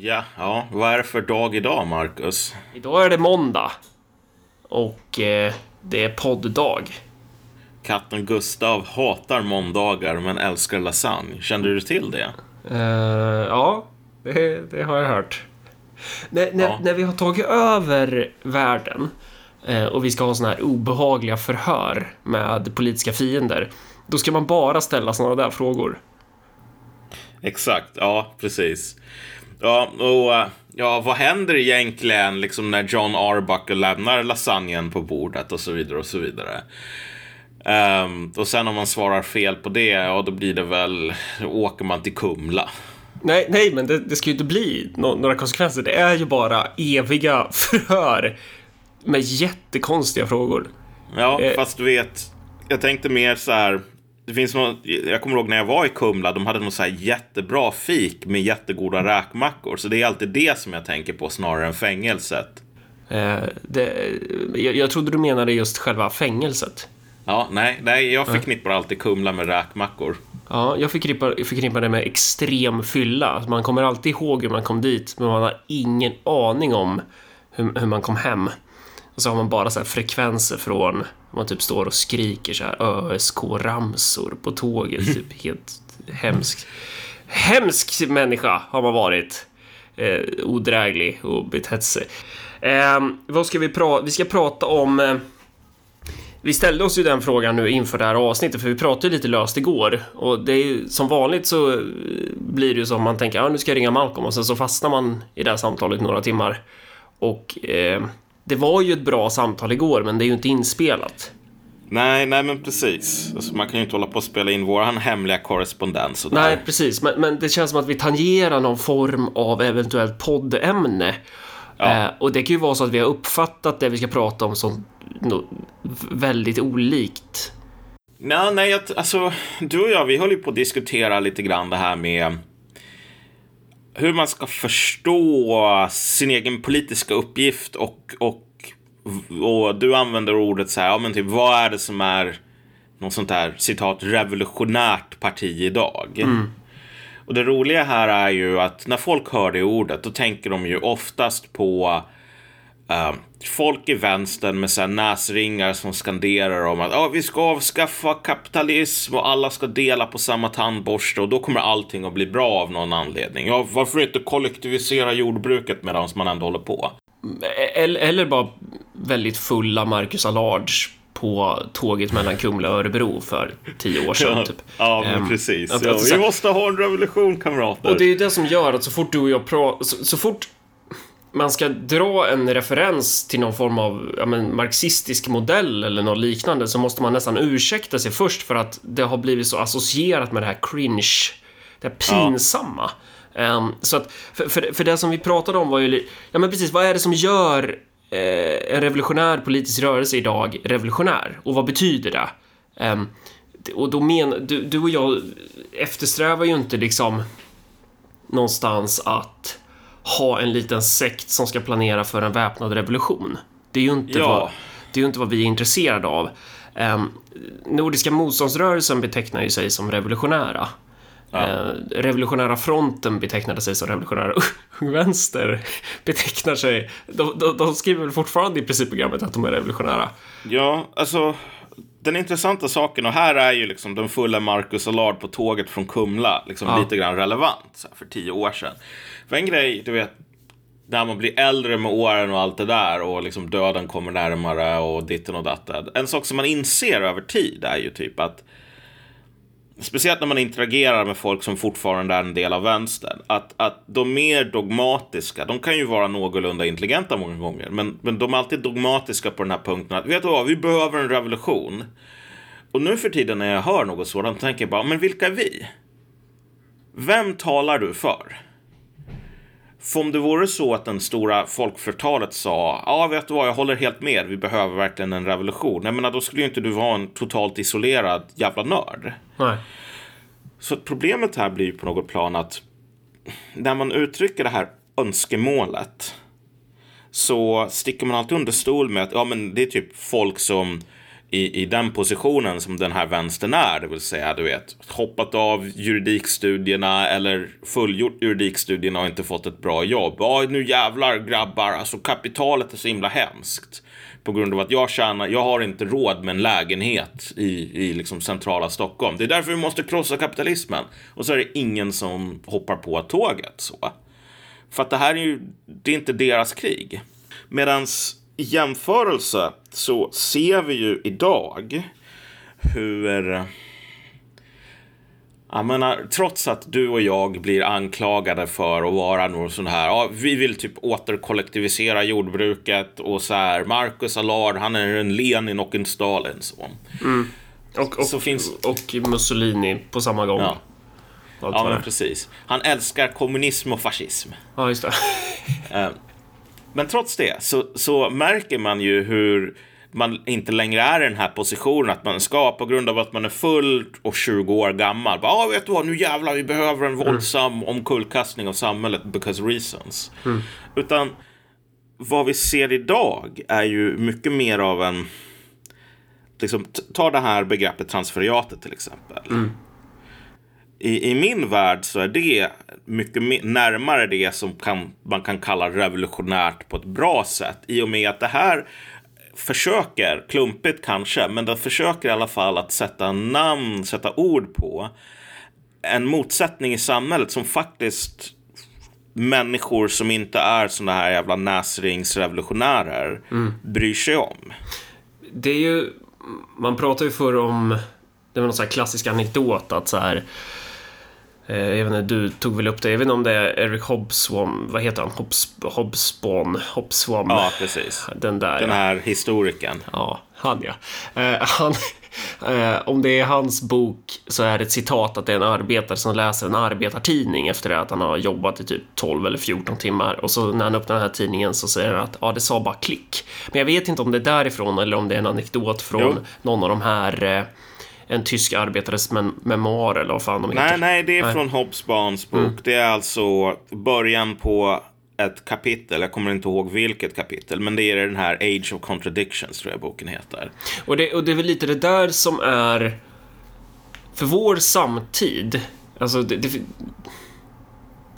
Ja, ja, vad är det för dag idag, Marcus? Idag är det måndag. Och eh, det är podddag. Katten Gustav hatar måndagar men älskar lasagne. Kände du till det? Eh, ja, det, det har jag hört. När, när, Ja. när vi har tagit över världen eh, och vi ska ha såna här obehagliga förhör med politiska fiender, då ska man bara ställa såna där frågor. Exakt, ja, precis. Ja, och eh, ja, vad händer egentligen liksom när John Arbuckle lämnar lasagnen på bordet och så vidare och så vidare. Ehm, och sen om man svarar fel på det, ja då blir det väl, då åker man till Kumla. Nej, nej, men det, det ska ju inte bli nå- några konsekvenser. Det är ju bara eviga förhör med jättekonstiga frågor. Ja, Eh. fast du vet, jag tänkte mer så här. Det finns något, jag kommer ihåg när jag var i Kumla, de hade något så här jättebra fik med jättegoda räkmackor. Så det är alltid det som jag tänker på snarare än fängelset. Eh, det, jag, jag trodde du menade just själva fängelset. Ja, nej, nej, jag förknippar alltid Kumla med räkmackor. Ja, jag förknippar, förknippar det med extrem fylla. Man kommer alltid ihåg hur man kom dit, men man har ingen aning om hur, hur man kom hem. Och så har man bara så här frekvenser från, man typ står och skriker så här ÖSK-ramsor på tåget, typ helt hemskt. Hemsk människa har man varit. Eh, odräglig och betett sig. Eh, vad ska vi prata, vi ska prata om eh, vi ställde oss ju den frågan nu inför det här avsnittet, för vi pratade lite löst igår. Och det är som vanligt så eh, blir det ju som man tänker, ja nu ska jag ringa Malcolm och sen så fastnar man i det här samtalet några timmar. Och eh, det var ju ett bra samtal igår, men det är ju inte inspelat. Nej, nej men precis. Alltså, man kan ju inte hålla på och spela in våran hemliga korrespondens och Nej, precis, men, men det känns som att vi tangerar någon form av eventuellt poddämne. Ja. Eh, och det kan ju vara så att vi har uppfattat det vi ska prata om som no, väldigt olikt. Nej, nej, jag, alltså du och jag, vi håller ju på att diskutera lite grann det här med hur man ska förstå sin egen politiska uppgift och, och, och du använder ordet så här, ja men typ vad är det som är något sånt där citat revolutionärt parti idag? Och det roliga här är ju att när folk hör det ordet då tänker de ju oftast på eh, folk i vänstern med så näsringar som skanderar om att ah, vi ska avskaffa kapitalism och alla ska dela på samma tandborste och då kommer allting att bli bra av någon anledning. Ja, varför inte kollektivisera jordbruket medan man ändå håller på? Eller, eller bara väldigt fulla Marcus Allards på tåget mellan Kumla och Örebro för tio år sedan. Typ. Ja, men Ehm, precis. att- Ja, att vi måste ha en revolution, kamrater. Och det är ju det som gör att så fort du och jag pratar, så, så fort man ska dra en referens till någon form av ja, men, marxistisk modell eller något liknande så måste man nästan ursäkta sig först för att det har blivit så associerat med det här cringe, det här pinsamma. Ehm, så att, för, för, för det som vi pratade om var ju, ja men precis, vad är det som gör eh, en revolutionär politisk rörelse idag revolutionär? Och vad betyder det? Ehm, och då men, du, du och jag eftersträvar ju inte liksom någonstans att ha en liten sekt som ska planera för en väpnad revolution. Det är ju inte, Ja. vad, det är inte vad vi är intresserade av. Um, Nordiska motståndsrörelsen betecknar ju sig som revolutionära. Eh, revolutionära fronten betecknade sig som revolutionära Ung Vänster betecknar sig... De, de, de skriver väl fortfarande i principprogrammet att de är revolutionära. Ja, alltså den intressanta saken, och här är ju liksom den fulla Marcus Allard på tåget från Kumla liksom Ja. lite grann relevant för tio år sedan. För en grej, du vet, när man blir äldre med åren och allt det där och liksom döden kommer närmare och ditten och datten. En sak som man inser över tid är ju typ att Speciellt när man interagerar med folk som fortfarande är en del av vänstern. Att, att de mer dogmatiska, de kan ju vara någorlunda intelligenta många gånger. Men, men de är alltid dogmatiska på den här punkten att vet du vad, vi behöver en revolution. Och nu för tiden när jag hör något sådant tänker jag bara, men vilka är vi? Vem talar du för? För om det vore så att den stora folkflertalet sa, ja vet du vad, jag håller helt med, vi behöver verkligen en revolution. Jag menar, då skulle ju inte du vara en totalt isolerad jävla nörd. Nej. Så problemet här blir ju på något plan att när man uttrycker det här önskemålet så sticker man alltid under stol med att ja, men det är typ folk som i, i den positionen som den här vänstern är, det vill säga du vet hoppat av juridikstudierna eller fullgjort juridikstudierna och inte fått ett bra jobb. Ja, nu jävlar grabbar, alltså kapitalet är så himla hemskt. På grund av att jag tjänar, jag har inte råd med en lägenhet i, i liksom centrala Stockholm. Det är därför vi måste krossa kapitalismen. Och så är det ingen som hoppar på tåget så. För att det här är ju, det är inte deras krig. Medans i jämförelse så ser vi ju idag hur jag menar, trots att du och jag blir anklagade för att vara någon sån här, ja, vi vill typ återkollektivisera jordbruket och så här, Marcus Allard, han är en Lenin och en Stalin så. Mm. Och, och, så finns... och Mussolini på samma gång. Ja, ja men precis. Han älskar kommunism och fascism. Ja, just det. Men trots det så, så märker man ju hur man inte längre är i den här positionen att man ska på grund av att man är full och 20 år gammal. Ja, ah, vet du vad, nu jävlar, vi behöver en våldsam mm. omkullkastning av samhället because reasons. Mm. Utan vad vi ser idag är ju mycket mer av en... Liksom, ta det här begreppet transferiatet till exempel. Mm i, i min värld så är det mycket närmare det som kan, man kan kalla revolutionärt på ett bra sätt. I och med att det här försöker, klumpigt kanske, men det försöker i alla fall att sätta namn, sätta ord på en motsättning i samhället som faktiskt människor som inte är sådana här jävla näsringsrevolutionärer mm. bryr sig om. Det är ju, man pratar ju förr om, det var någon sån här klassisk anekdot att så här jag vet inte, du tog väl upp det, jag vet inte om det är Eric Hobsbawm, vad heter han? Hobbs, Hobsbawm, Hobsbawm. Ja, precis. Den där. Den här historikern. Ja, han ja. Eh, han, eh, om det är hans bok så är det ett citat att det är en arbetare som läser en arbetartidning efter det att han har jobbat i typ 12 eller 14 timmar och så när han öppnar den här tidningen så säger han att ja, det sa bara klick. Men jag vet inte om det är därifrån eller om det är en anekdot från jo. någon av de här en tysk arbetares mem memoar eller vad fan de heter. Nej, nej, det är nej. från Hobsbawms bok. Mm. Det är alltså början på ett kapitel, jag kommer inte ihåg vilket kapitel, men det är den här Age of Contradictions tror jag boken heter. Och det, och det är väl lite det där som är för vår samtid, alltså det, det,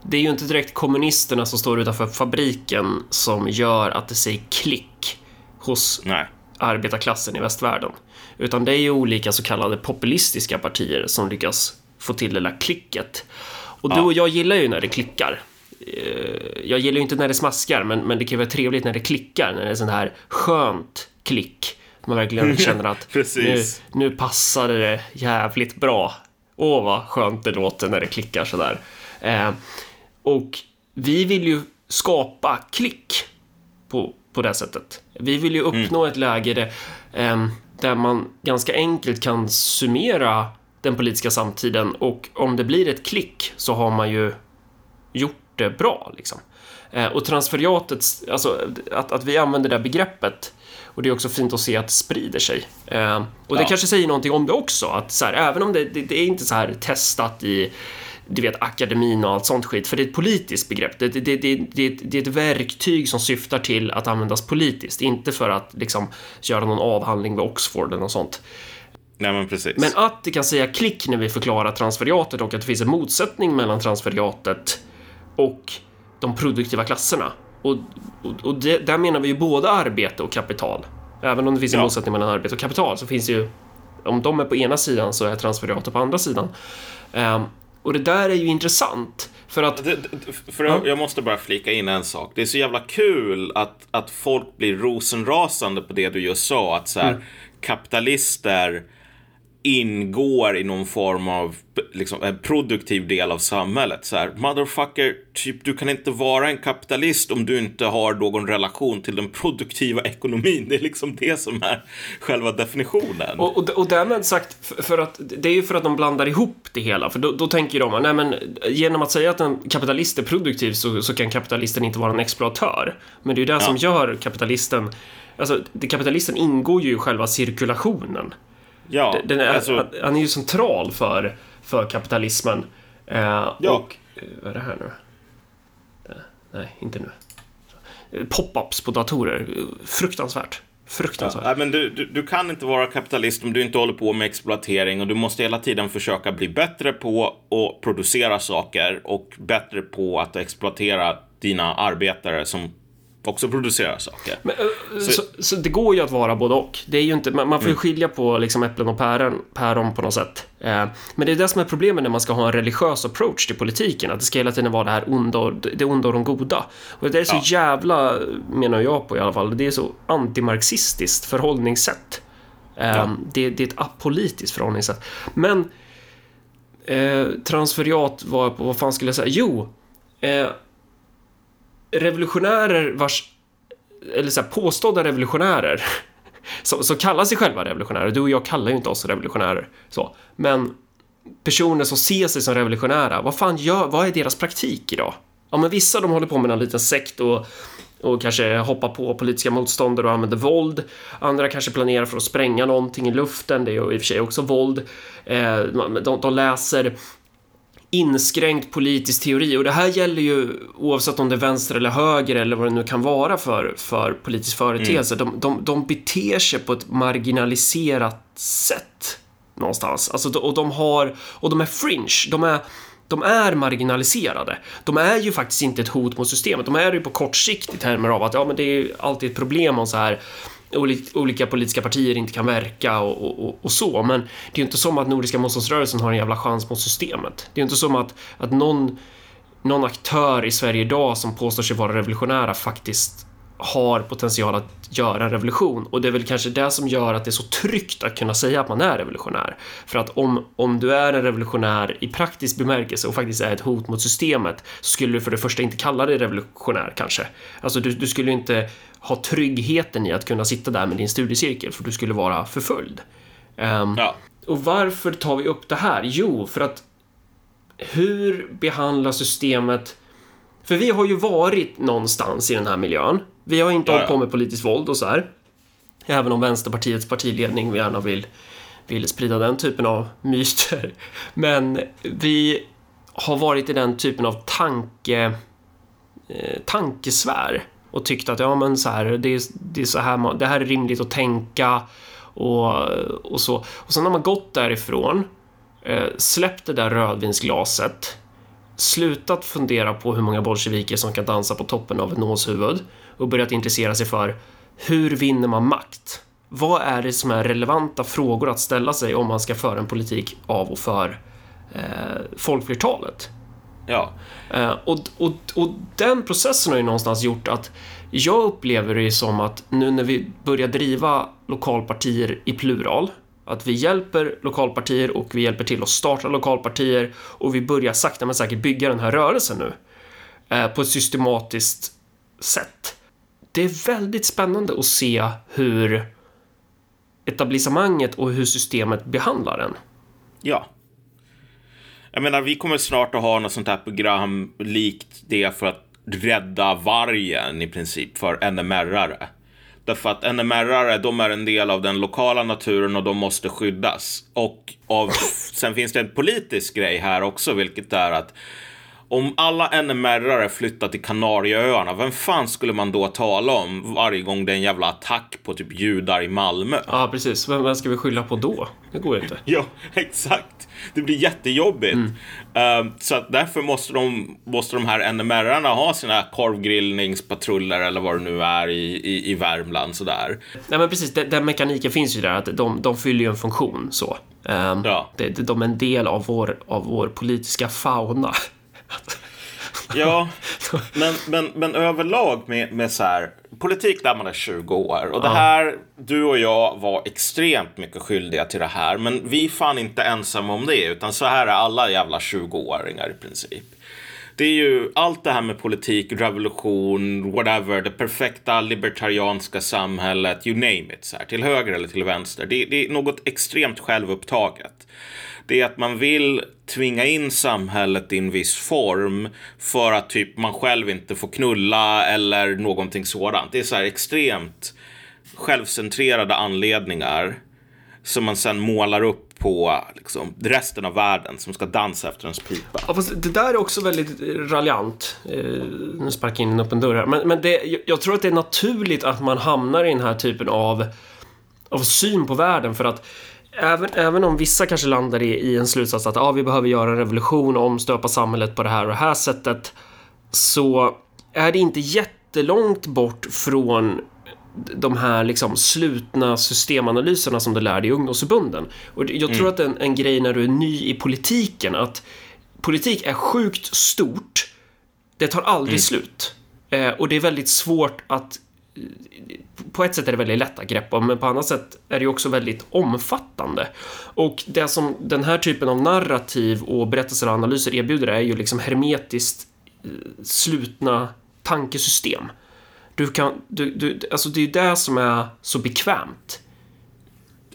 det är ju inte direkt kommunisterna som står utanför fabriken som gör att det säger klick hos Nej. Arbetarklassen i västvärlden. Utan det är ju olika så kallade populistiska partier som lyckas få till det där klicket. Och du och jag gillar ju när det klickar. Eh, jag gillar ju inte när det smaskar, men, men det kan ju vara trevligt när det klickar, när det är sånt här skönt klick. Man verkligen känner att nu, nu passade det jävligt bra. Åh, vad skönt det låter när det klickar sådär. Eh, och vi vill ju skapa klick på, på det sättet. Vi vill ju uppnå mm. ett läge där eh, där man ganska enkelt kan summera den politiska samtiden och om det blir ett klick så har man ju gjort det bra. Liksom. Eh, och transferiatet, alltså att, att vi använder det begreppet och det är också fint att se att det sprider sig. Eh, och det ja. kanske säger någonting om det också, att så här, även om det, det, det, är inte så här testat i du vet, akademin och allt sånt skit, för det är ett politiskt begrepp. Det, det, det, det, det är ett verktyg som syftar till att användas politiskt, inte för att liksom göra någon avhandling vid Oxford eller något sånt. Nej, men precis. Men att det kan säga klick när vi förklarar transferiatet och att det finns en motsättning mellan transferiatet och de produktiva klasserna. Och, och, och det, där menar vi ju både arbete och kapital. Även om det finns en ja. motsättning mellan arbete och kapital så finns det ju om de är på ena sidan så är transferiatet på andra sidan. Um, och det där är ju intressant. För att... För jag, jag måste bara flika in en sak. Det är så jävla kul att, att folk blir rosenrasande på det du just sa. Att så här, mm. kapitalister ingår i någon form av liksom, en produktiv del av samhället. Så här, motherfucker, typ, du kan inte vara en kapitalist om du inte har någon relation till den produktiva ekonomin. Det är liksom det som är själva definitionen. Och, och, och därmed sagt, för, att, det är ju för att de blandar ihop det hela. För då, då tänker de, nej men genom att säga att en kapitalist är produktiv så, så kan kapitalisten inte vara en exploatör. Men det är ju det ja. som gör kapitalisten Alltså, kapitalisten ingår ju i själva cirkulationen. Ja, den är, alltså... Han är ju central för, för kapitalismen. Eh, ja. Och, eh, vad är det här nu? Eh, nej, inte nu. Pop-ups på datorer. Fruktansvärt. Fruktansvärt. Ja, men du, du, du, kan inte vara kapitalist om du inte håller på med exploatering och du måste hela tiden försöka bli bättre på att producera saker och bättre på att exploatera dina arbetare som också producerar saker. Men, så, så, så, det går ju att vara både och. Det är ju inte, man, man får ju mm. skilja på liksom äpplen och päron, päron på något sätt. Uh, men det är det som är problemet när man ska ha en religiös approach till politiken, att det ska hela tiden vara det här onda och, det onda och de goda. Och det är så ja. jävla, menar jag på i alla fall, det är så antimarxistiskt förhållningssätt. Uh, ja. det, det, är ett apolitiskt förhållningssätt. Men transferiat var vad fan skulle jag säga? Jo, revolutionärer vars, eller så här, påstådda revolutionärer, som, som kallar sig själva revolutionärer, du och jag kallar ju inte oss revolutionärer, så, men personer som ser sig som revolutionära, vad fan gör, vad är deras praktik idag? Ja, men vissa de håller på med en liten sekt och och kanske hoppar på politiska motståndare och använder våld. Andra kanske planerar för att spränga någonting i luften, det är ju i och för sig också våld. Eh, de, de läser inskränkt politisk teori och det här gäller ju oavsett om det är vänster eller höger eller vad det nu kan vara för, för politisk företeelse. Mm. De, de, de beter sig på ett marginaliserat sätt någonstans. Alltså, och de har, och de är fringe, de är de är marginaliserade. De är ju faktiskt inte ett hot mot systemet. De är ju på kort sikt i termer av att ja, men det är alltid ett problem om så här olika politiska partier inte kan verka och, och, och, så. Men det är ju inte som att Nordiska motståndsrörelsen har en jävla chans mot systemet. Det är ju inte som att, att någon, någon aktör i Sverige idag som påstår sig vara revolutionära faktiskt har potential att göra en revolution och det är väl kanske det som gör att det är så tryggt att kunna säga att man är revolutionär. För att om, om du är en revolutionär i praktisk bemärkelse och faktiskt är ett hot mot systemet så skulle du för det första inte kalla dig revolutionär kanske. Alltså du, du skulle inte ha tryggheten i att kunna sitta där med din studiecirkel för du skulle vara förföljd. Um, ja. Och varför tar vi upp det här? Jo, för att hur behandlar systemet för vi har ju varit någonstans i den här miljön. Vi har inte ja, hållit på med politiskt våld och så här. Även om Vänsterpartiets partiledning gärna vill, vill sprida den typen av myter. Men vi har varit i den typen av tanke, eh, tankesfär och tyckt att ja, men så här, det, är, det, är så här man, det här är rimligt att tänka och, och så. Och sen har man gått därifrån, eh, släppt det där rödvinsglaset, slutat fundera på hur många bolsjeviker som kan dansa på toppen av ett nålshuvud och börjat intressera sig för hur vinner man makt? Vad är det som är relevanta frågor att ställa sig om man ska föra en politik av och för eh, folkflertalet? Ja. Eh, och, och, och den processen har ju någonstans gjort att jag upplever det som att nu när vi börjar driva lokalpartier i plural, att vi hjälper lokalpartier och vi hjälper till att starta lokalpartier och vi börjar sakta men säkert bygga den här rörelsen nu eh, på ett systematiskt sätt. Det är väldigt spännande att se hur etablissemanget och hur systemet behandlar den. Ja. Jag menar, vi kommer snart att ha något sånt här program likt det för att rädda vargen i princip för NMR-are. Därför att NMR-are, de är en del av den lokala naturen och de måste skyddas. Och av, sen finns det en politisk grej här också, vilket är att om alla NMR-are flyttar till Kanarieöarna, vem fan skulle man då tala om varje gång det är en jävla attack på typ judar i Malmö? Ja, precis. Vem, vem ska vi skylla på då? Det går ju inte. ja, exakt. Det blir jättejobbigt. Mm. Uh, så att därför måste de, måste de här NMR-arna ha sina korvgrillningspatruller eller vad det nu är i, i, i Värmland sådär. Nej men precis, den, den mekaniken finns ju där att de, de fyller ju en funktion så. Um, ja. de, de är en del av vår, av vår politiska fauna. Ja, men, men, men överlag med, med så här, politik när man är 20 år. Och det här, du och jag var extremt mycket skyldiga till det här. Men vi fan inte ensamma om det, utan så här är alla jävla 20-åringar i princip. Det är ju allt det här med politik, revolution, whatever, det perfekta libertarianska samhället, you name it, så här, till höger eller till vänster. Det, det är något extremt självupptaget det är att man vill tvinga in samhället i en viss form för att typ man själv inte får knulla eller någonting sådant. Det är så här extremt självcentrerade anledningar som man sen målar upp på liksom, resten av världen som ska dansa efter ens pipa. Ja, fast det där är också väldigt raljant. Eh, nu sparkar jag in en öppen dörr här. Men, men det, jag, tror att det är naturligt att man hamnar i den här typen av, av syn på världen för att Även, även om vissa kanske landar i, i en slutsats att ah, vi behöver göra en revolution och omstöpa samhället på det här och det här sättet så är det inte jättelångt bort från de här liksom slutna systemanalyserna som du lärde i ungdomsförbunden. Och jag tror mm. att en, en grej när du är ny i politiken, att politik är sjukt stort. Det tar aldrig mm. slut. Eh, och det är väldigt svårt att på ett sätt är det väldigt lätt att greppa, men på annat sätt är det också väldigt omfattande. Och det som den här typen av narrativ och berättelser och analyser erbjuder är ju liksom hermetiskt eh, slutna tankesystem. Du kan, du, du, alltså det är ju det som är så bekvämt.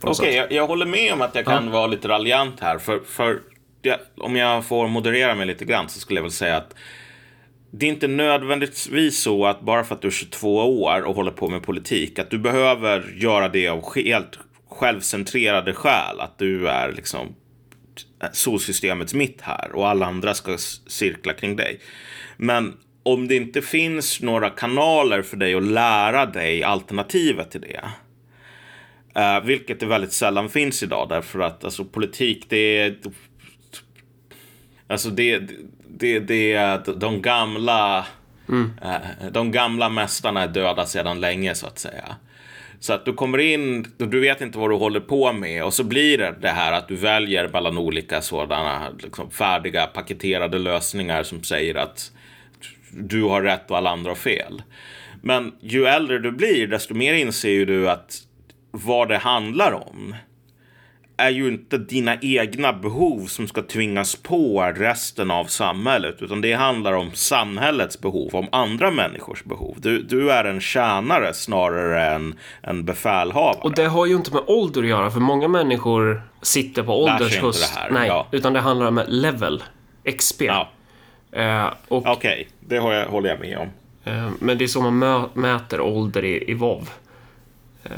Okej, okay, jag, jag, håller med om att jag kan ja. vara lite raljant här, för, för det, om jag får moderera mig lite grann så skulle jag väl säga att det är inte nödvändigtvis så att bara för att du är 22 år och håller på med politik, att du behöver göra det av helt självcentrerade skäl. Att du är liksom solsystemets mitt här och alla andra ska cirkla kring dig. Men om det inte finns några kanaler för dig att lära dig alternativet till det. Uh, vilket det väldigt sällan finns idag därför att alltså, politik det är Alltså det, det, det är de gamla mm. Eh, de gamla mästarna är döda sedan länge så att säga. Så att du kommer in, du vet inte vad du håller på med och så blir det det här att du väljer mellan olika sådana liksom, färdiga paketerade lösningar som säger att du har rätt och alla andra har fel. Men ju äldre du blir, desto mer inser ju du att vad det handlar om är ju inte dina egna behov som ska tvingas på resten av samhället, utan det handlar om samhällets behov, om andra människors behov. Du, du är en tjänare snarare än en befälhavare. Och det har ju inte med ålder att göra, för många människor sitter på ålders höst. Nej, ja. utan det handlar om level, XP. Ja. Eh, Okej, okay. det har jag, håller jag med om. Eh, men det är så man mäter ålder i, i WoW. Eh,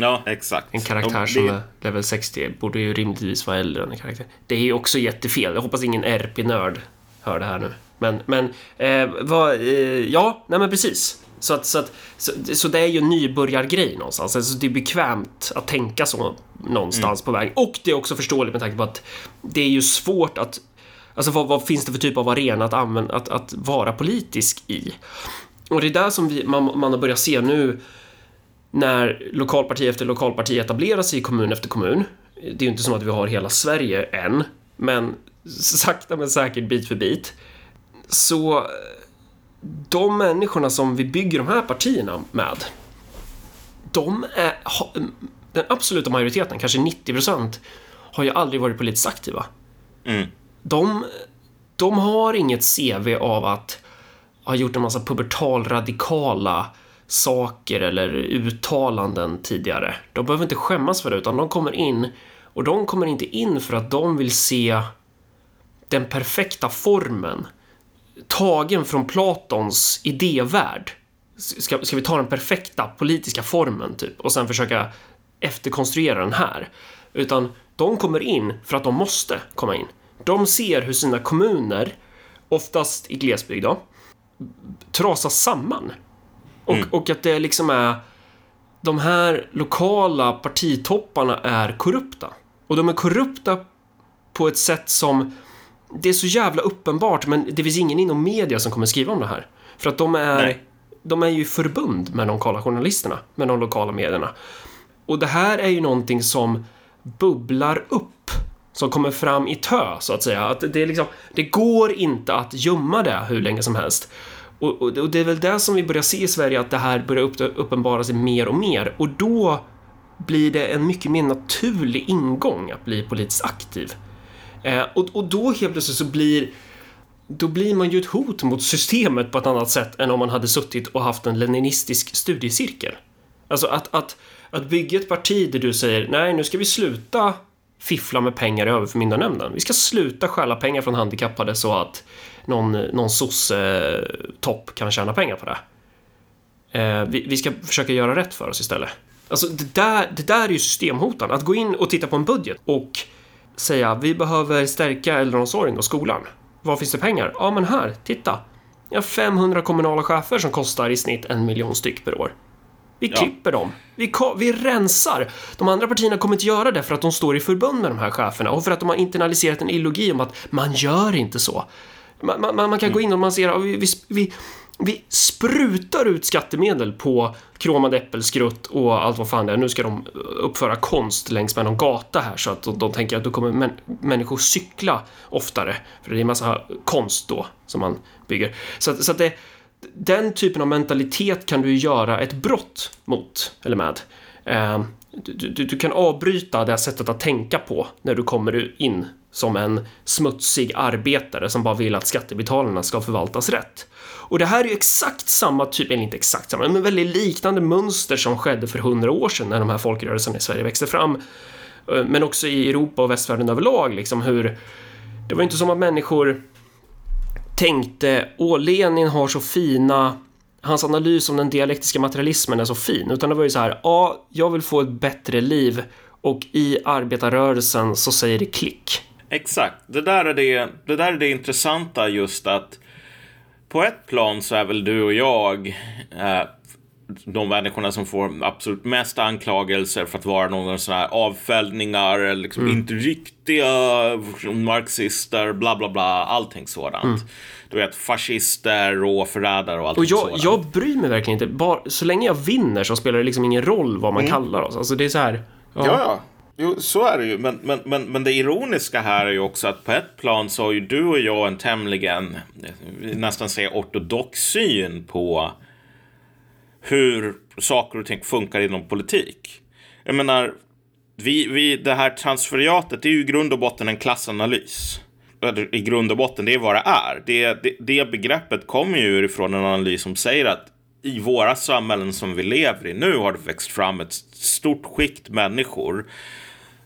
Ja, exakt. En karaktär som är level 60 borde ju rimligtvis vara äldre än en karaktär. Det är ju också jättefel. Jag hoppas ingen RP-nörd hör det här nu. Men, men eh, vad, eh, ja, nej men precis. Så, att, så, att, så, så, det är ju en nybörjargrej någonstans. Alltså det är bekvämt att tänka så någonstans mm. på vägen. Och det är också förståeligt med tanke på att det är ju svårt att... Alltså vad, vad finns det för typ av arena att, använda, att, att vara politisk i? Och det är där som vi, man, man har börjat se nu när lokalparti efter lokalparti etablerar sig i kommun efter kommun. Det är ju inte så att vi har hela Sverige än, men sakta men säkert bit för bit. Så de människorna som vi bygger de här partierna med, de är, den absoluta majoriteten, kanske 90 procent, har ju aldrig varit politiskt aktiva. Mm. De, de har inget CV av att ha gjort en massa pubertal radikala saker eller uttalanden tidigare. De behöver inte skämmas för det, utan de kommer in och de kommer inte in för att de vill se den perfekta formen tagen från Platons idévärld. Ska, ska vi ta den perfekta politiska formen typ och sen försöka efterkonstruera den här? Utan de kommer in för att de måste komma in. De ser hur sina kommuner, oftast i glesbygd då, trasas samman och, mm. och att det liksom är... De här lokala partitopparna är korrupta. Och de är korrupta på ett sätt som... Det är så jävla uppenbart, men det finns ingen inom media som kommer skriva om det här. För att de är... Nej. De är ju förbund med de lokala journalisterna, med de lokala medierna. Och det här är ju någonting som bubblar upp som kommer fram i tö, så att säga. Att det, är liksom, det går inte att gömma det hur länge som helst. Och, och, och, det är väl det som vi börjar se i Sverige, att det här börjar upp, uppenbara sig mer och mer. Och då blir det en mycket mer naturlig ingång att bli politiskt aktiv. Eh, och, och då helt plötsligt så blir då blir man ju ett hot mot systemet på ett annat sätt än om man hade suttit och haft en leninistisk studiecirkel. Alltså att, att, att bygga ett parti där du säger nej, nu ska vi sluta fiffla med pengar i överförmyndarnämnden. Vi ska sluta stjäla pengar från handikappade så att någon, någon sosse-topp kan tjäna pengar på det. Eh, vi, vi, ska försöka göra rätt för oss istället. Alltså det där, det där är ju systemhotande. Att gå in och titta på en budget och säga vi behöver stärka äldreomsorgen och skolan. Var finns det pengar? Ja, men här, titta. Jag har 500 kommunala chefer som kostar i snitt en miljon styck per år. Vi Ja. klipper dem. Vi, vi rensar. De andra partierna kommer inte göra det för att de står i förbund med de här cheferna och för att de har internaliserat en ideologi om att man gör inte så. Man, man, man kan gå in och man ser att vi, vi, vi, vi sprutar ut skattemedel på kromade äppelskrutt och allt vad fan det är. Nu ska de eh, uppföra konst längs med någon gata här så att de, de tänker att då kommer män, människor cykla oftare. För det är en massa konst då som man bygger. Så, så att det, den typen av mentalitet kan du göra ett brott mot, eller med. Eh, du, du, du kan avbryta det här sättet att tänka på när du kommer in som en smutsig arbetare som bara vill att skattebetalarna ska förvaltas rätt. Och det här är ju exakt samma typ, eller inte exakt samma, men väldigt liknande mönster som skedde för hundra år sedan när de här folkrörelserna i Sverige växte fram. Eh, men också i Europa och västvärlden överlag, liksom hur det var inte som att människor tänkte åh, Lenin har så fina Hans analys om den dialektiska materialismen är så fin, utan det var ju så här, ja, jag vill få ett bättre liv och i arbetarrörelsen så säger det klick. Exakt. Det där, är det, det där är det intressanta just att på ett plan så är väl du och jag eh, de människorna som får absolut mest anklagelser för att vara någon sån här avfällningar, liksom inte riktiga marxister, bla bla bla, allting sådant. Du vet, fascister och förrädare och allting Och jag, sådant. jag bryr mig verkligen inte, bara, så länge jag vinner så spelar det liksom ingen roll vad man kallar oss. Alltså det är så här, ja, Ja, ja. Jo, så är det ju. Men, men, men, men det ironiska här är ju också att på ett plan så har ju du och jag en tämligen, vill nästan säga ortodox syn på hur saker och ting funkar inom politik. Jag menar, vi, vi, det här transferiatet är ju i grund och botten en klassanalys. I grund och botten, det är vad det är. Det, det, det begreppet kommer ju ifrån en analys som säger att i våra samhällen som vi lever i nu har det växt fram ett stort skikt människor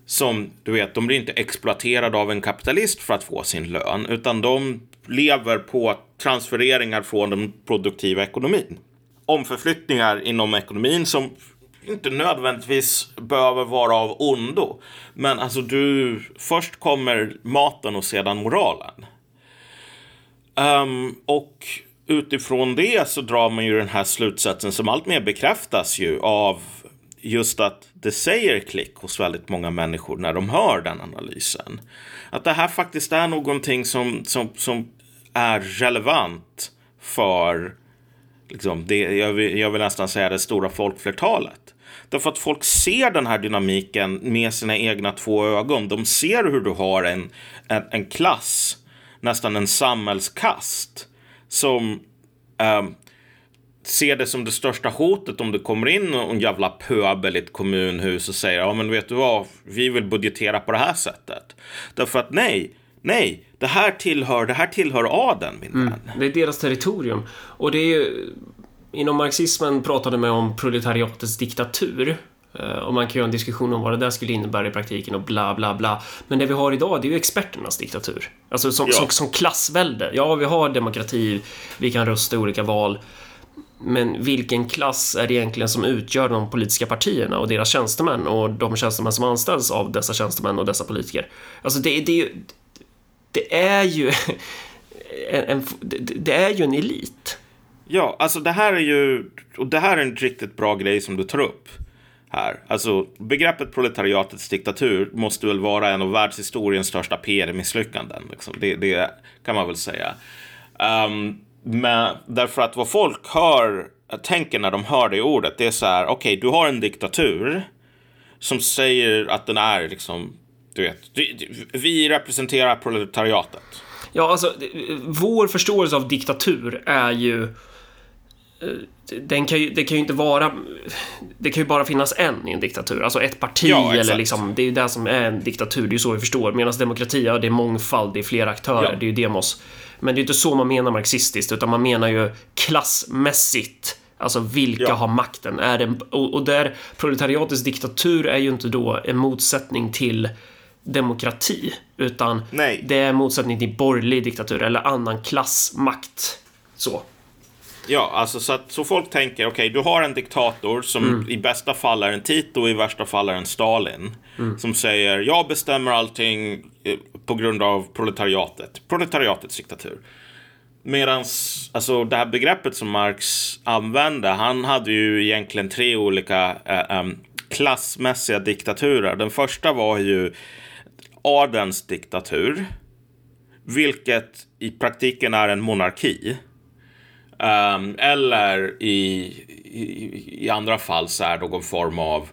som, du vet, de blir inte exploaterade av en kapitalist för att få sin lön, utan de lever på transfereringar från den produktiva ekonomin. Omförflyttningar inom ekonomin som inte nödvändigtvis behöver vara av ondo. Men alltså du, först kommer maten och sedan moralen. Um, och utifrån det så drar man ju den här slutsatsen som alltmer bekräftas ju av just att det säger klick hos väldigt många människor när de hör den analysen. Att det här faktiskt är någonting som, som, som är relevant för liksom, det, jag, vill, jag vill nästan säga det stora folkflertalet. Därför att folk ser den här dynamiken med sina egna två ögon. De ser hur du har en, en, en klass, nästan en samhällskast, som ehm, ser det som det största hotet om det kommer in en jävla pöbel i ett kommunhus och säger ja men vet du vad, vi vill budgetera på det här sättet. Därför att nej, nej, det här tillhör, det här tillhör adeln min vän. det är deras territorium. Och det är ju, inom marxismen pratade man om proletariatets diktatur. Eh, Och man kan ju ha en diskussion om vad det där skulle innebära i praktiken och bla bla bla. Men det vi har idag, det är ju experternas diktatur. Alltså som, Ja. som, som klassvälde. Ja, vi har demokrati, vi kan rösta i olika val. Men vilken klass är det egentligen som utgör de politiska partierna och deras tjänstemän och de tjänstemän som anställs av dessa tjänstemän och dessa politiker? Alltså det, det, är ju- det är ju en, en, det, är ju en elit. Ja, alltså det här är ju, och det här är en riktigt bra grej som du tar upp här. Alltså begreppet proletariatets diktatur måste väl vara en av världshistoriens största PR-misslyckanden. Liksom. Det, det kan man väl säga. Um, men därför att vad folk hör, tänker när de hör det ordet, det är så här, okej, du har en diktatur som säger att den är liksom, du vet, vi representerar proletariatet. Ja, alltså, vår förståelse av diktatur är ju... eh, Den kan ju, det kan ju inte vara... Det kan ju bara finnas en i en diktatur. Alltså ett parti Ja, eller liksom... Det är ju det som är en diktatur, det är ju så vi förstår. Medan demokrati, ja, det är mångfald, det är flera aktörer, Ja. det är ju demos. Men det är ju inte så man menar marxistiskt, utan man menar ju klassmässigt. Alltså vilka Ja. har makten? Är det, och, och där proletariatets diktatur är ju inte då en motsättning till demokrati, utan Nej. det är motsättning till borgerlig diktatur eller annan klassmakt. Så. Ja, alltså så, att, så folk tänker, okej, okay, du har en diktator som mm. i bästa fall är en Tito, i värsta fall är en Stalin. Mm. Som säger, jag bestämmer allting eh, på grund av proletariatet. Proletariatets diktatur. Medan alltså det här begreppet som Marx använde, han hade ju egentligen tre olika eh, um, klassmässiga diktaturer. Den första var ju adelns diktatur, vilket i praktiken är en monarki. Um, eller i, i, i, andra fall så är någon form av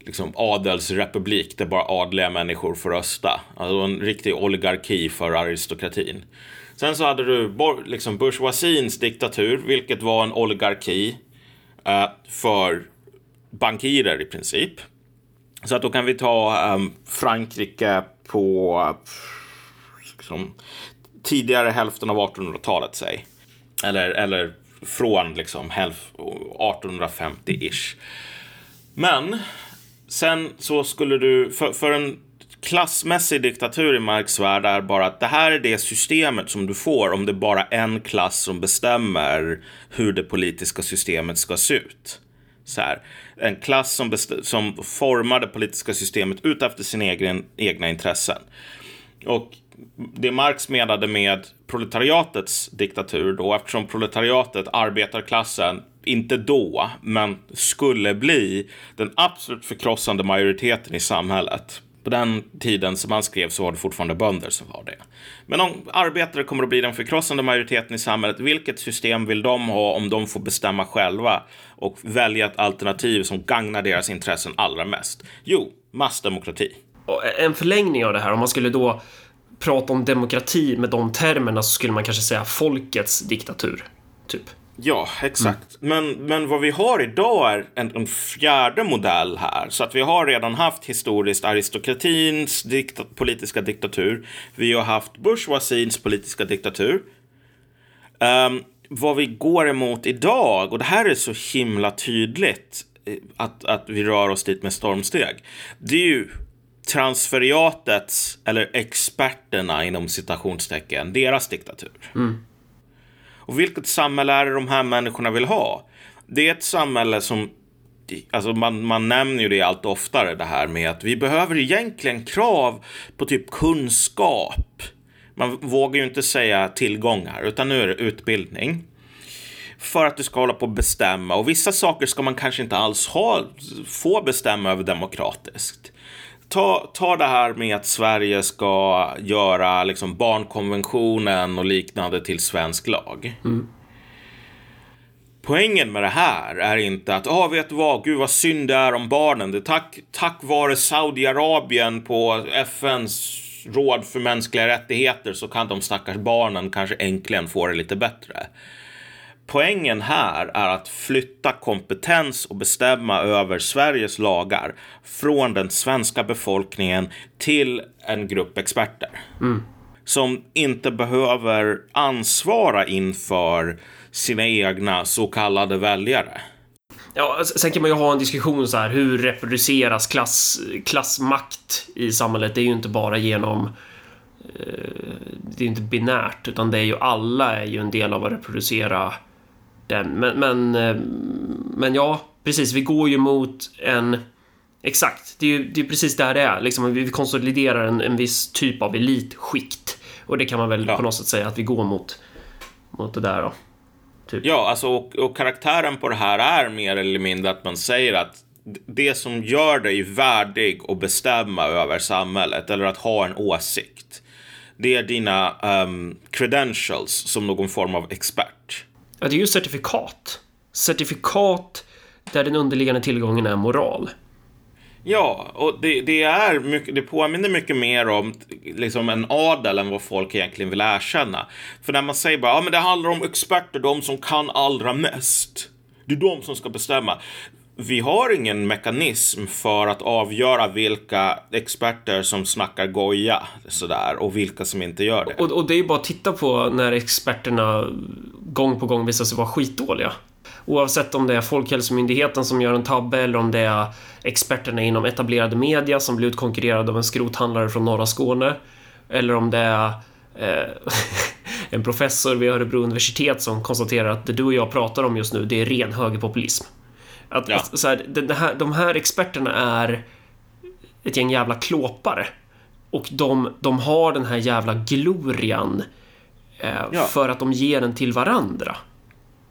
liksom adelsrepublik där bara adliga människor får rösta. Alltså en riktig oligarki för aristokratin. Sen så hade du liksom bourgeoisiens diktatur, vilket var en oligarki uh, för bankirer i princip. Så att då kan vi ta um, Frankrike på liksom, tidigare hälften av 1800-talet, säg. Eller, eller från liksom 1850-ish. Men sen så skulle du, för, för en klassmässig diktatur i Marx värld är bara att det här är det systemet som du får om det är bara en klass som bestämmer hur det politiska systemet ska se ut. Så här, en klass som, som formar det politiska systemet utefter sina egen, egna intressen. Och det Marx menade med proletariatets diktatur då, eftersom proletariatet, arbetarklassen, inte då, men skulle bli den absolut förkrossande majoriteten i samhället. På den tiden som han skrev så var det fortfarande bönder som var det. Men om arbetare kommer att bli den förkrossande majoriteten i samhället, vilket system vill de ha om de får bestämma själva och välja ett alternativ som gagnar deras intressen allra mest? Jo, massdemokrati. En förlängning av det här, om man skulle då prata om demokrati med de termerna så skulle man kanske säga folkets diktatur. Typ. Ja, exakt. Mm. Men, men vad vi har idag är en, en, fjärde modell här. Så att vi har redan haft historiskt aristokratins dikta politiska diktatur. Vi har haft bourgeoisiens politiska diktatur. Um, vad vi går emot idag, och det här är så himla tydligt eh, att, att vi rör oss dit med stormsteg. Det är ju transferiatets, eller experterna inom citationstecken, deras diktatur. Mm. Och vilket samhälle är det de här människorna vill ha? Det är ett samhälle som Alltså man, man nämner ju det allt oftare det här med att vi behöver egentligen krav på typ kunskap. Man vågar ju inte säga tillgångar utan nu är det utbildning. För att du ska hålla på och bestämma och vissa saker ska man kanske inte alls ha, få bestämma över demokratiskt ta, ta det här med att Sverige ska göra liksom barnkonventionen och liknande till svensk lag. Mm. Poängen med det här är inte att, ja, oh, vet du vad, gud vad synd det är om barnen. Det är tack, tack vare Saudiarabien på FNs råd för mänskliga rättigheter så kan de stackars barnen kanske äntligen få det lite bättre. Poängen här är att flytta kompetens och bestämma över Sveriges lagar från den svenska befolkningen till en grupp experter. Mm. Som inte behöver ansvara inför sina egna så kallade väljare. Ja, sen kan man ju ha en diskussion så här, hur reproduceras klass, klassmakt i samhället? Det är ju inte bara genom eh, det är inte binärt, utan det är ju alla är ju en del av att reproducera den. Men, men, eh, men ja, precis. Vi går ju mot en... Exakt, det är ju det är precis där det är. Liksom, vi konsoliderar en, en viss typ av elitskikt. Och det kan man väl ja. på något sätt säga att vi går mot, mot det där då. Typ. Ja, alltså och, och, karaktären på det här är mer eller mindre att man säger att det som gör dig värdig att bestämma över samhället eller att ha en åsikt. Det är dina um, credentials som någon form av expert. Ja, det är ju certifikat. Certifikat där den underliggande tillgången är moral. Ja, och det, det, är mycket, det påminner mycket mer om liksom en adel än vad folk egentligen vill erkänna. För när man säger bara, ja men det handlar om experter, de som kan allra mest. Det är de som ska bestämma vi har ingen mekanism för att avgöra vilka experter som snackar goja sådär och vilka som inte gör det. Och, och det är ju bara att titta på när experterna gång på gång visar sig vara skitdåliga. Oavsett om det är Folkhälsomyndigheten som gör en tabbe eller om det är experterna inom etablerade media som blir utkonkurrerade av en skrothandlare från norra Skåne. Eller om det är eh, en professor vid Örebro universitet som konstaterar att det du och jag pratar om just nu, det är ren högerpopulism. Att, Ja. att, så här, det, det här, de här experterna är ett gäng jävla klåpare. Och de, de har den här jävla glorian eh, Ja. för att de ger den till varandra.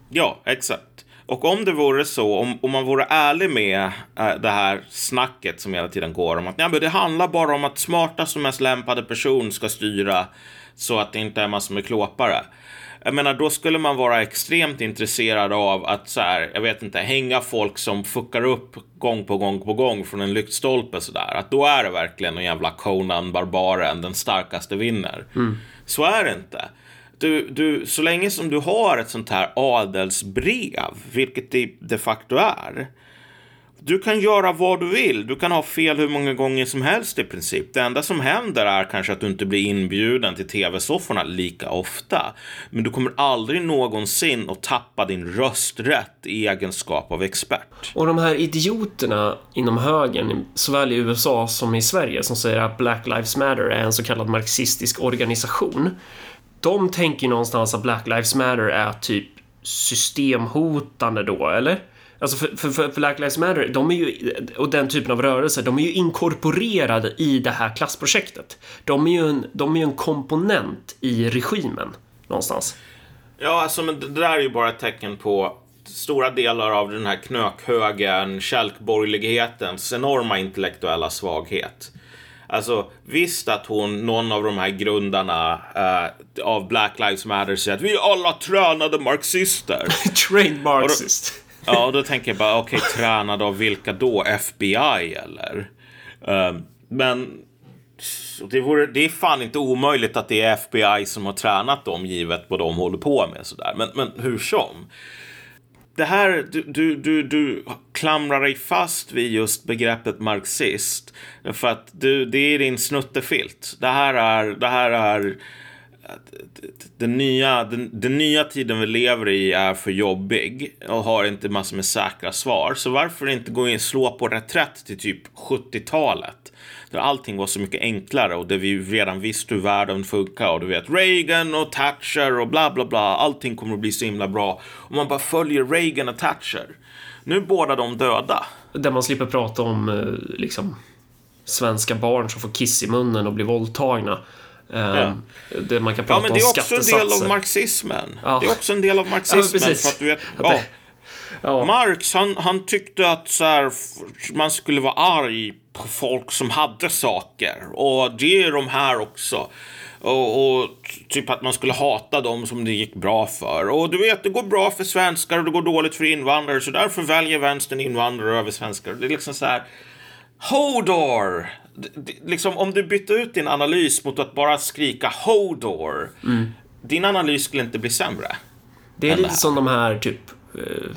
Ja, exakt. Och om det vore så, om, om man vore ärlig med äh, det här snacket som hela tiden går om att ja, men det handlar bara om att smartaste och mest lämpade person ska styra så att det inte är massor med klåpare. Jag menar, då skulle man vara extremt intresserad av att så här, jag vet inte, hänga folk som fuckar upp gång på gång på gång från en lyktstolpe sådär. Att då är det verkligen en jävla Conan barbaren, den starkaste vinner. Så är det inte. Du, du, så länge som du har ett sånt här adelsbrev, vilket det de facto är. Du kan göra vad du vill. Du kan ha fel hur många gånger som helst i princip. Det enda som händer är kanske att du inte blir inbjuden till tv-sofforna lika ofta. Men du kommer aldrig någonsin att tappa din rösträtt i egenskap av expert. Och de här idioterna inom högern, såväl i USA som i Sverige, som säger att Black Lives Matter är en så kallad marxistisk organisation. De tänker ju någonstans att Black Lives Matter är typ systemhotande då, eller? Alltså för, för, för Black Lives Matter, de är ju, och den typen av rörelser, de är ju inkorporerade i det här klassprojektet. De är ju en, de är ju en komponent i regimen, någonstans. Ja, alltså men det där är ju bara ett tecken på stora delar av den här knökhögern, kälkborgerlighetens enorma intellektuella svaghet. Alltså visst att hon, någon av de här grundarna eh, av Black Lives Matter säger att vi är alla tränade marxister. Trained Marxist. Ja, då tänker jag bara, okej, tränade av vilka då? FBI eller? Uh, men det, vore, det är fan inte omöjligt att det är FBI som har tränat dem givet vad de håller på med sådär. Men, men hur som. Det här, du, du, du, du klamrar dig fast vid just begreppet marxist. För att du, det är din snuttefilt. Det här är, det här är den nya, den, den nya tiden vi lever i är för jobbig och har inte massor med säkra svar. Så varför inte gå in och slå på reträtt till typ 70-talet? Där allting var så mycket enklare och där vi redan visste hur världen funkar. Och du vet Reagan och Thatcher och bla bla bla. Allting kommer att bli så himla bra. Om man bara följer Reagan och Thatcher. Nu är båda de döda. Där man slipper prata om eh, liksom svenska barn som får kiss i munnen och blir våldtagna. Eh, Där man kan Ja, prata men om det är också en del av marxismen. Ja. Det är också en del av marxismen. precis. för att du vet, ja. det- Ja. Marx, han, han tyckte att så här, man skulle vara arg på folk som hade saker. Och det är de här också. Och, och typ att man skulle hata dem som det gick bra för. Och du vet, det går bra för svenskar och det går dåligt för invandrare. Så därför väljer vänstern invandrare över svenskar. Det är liksom så här. Hodor! Det- det- Liksom om du bytte ut din analys mot att bara skrika Hodor. Din analys skulle inte bli sämre. Det är det lite här. som de här typ... eh,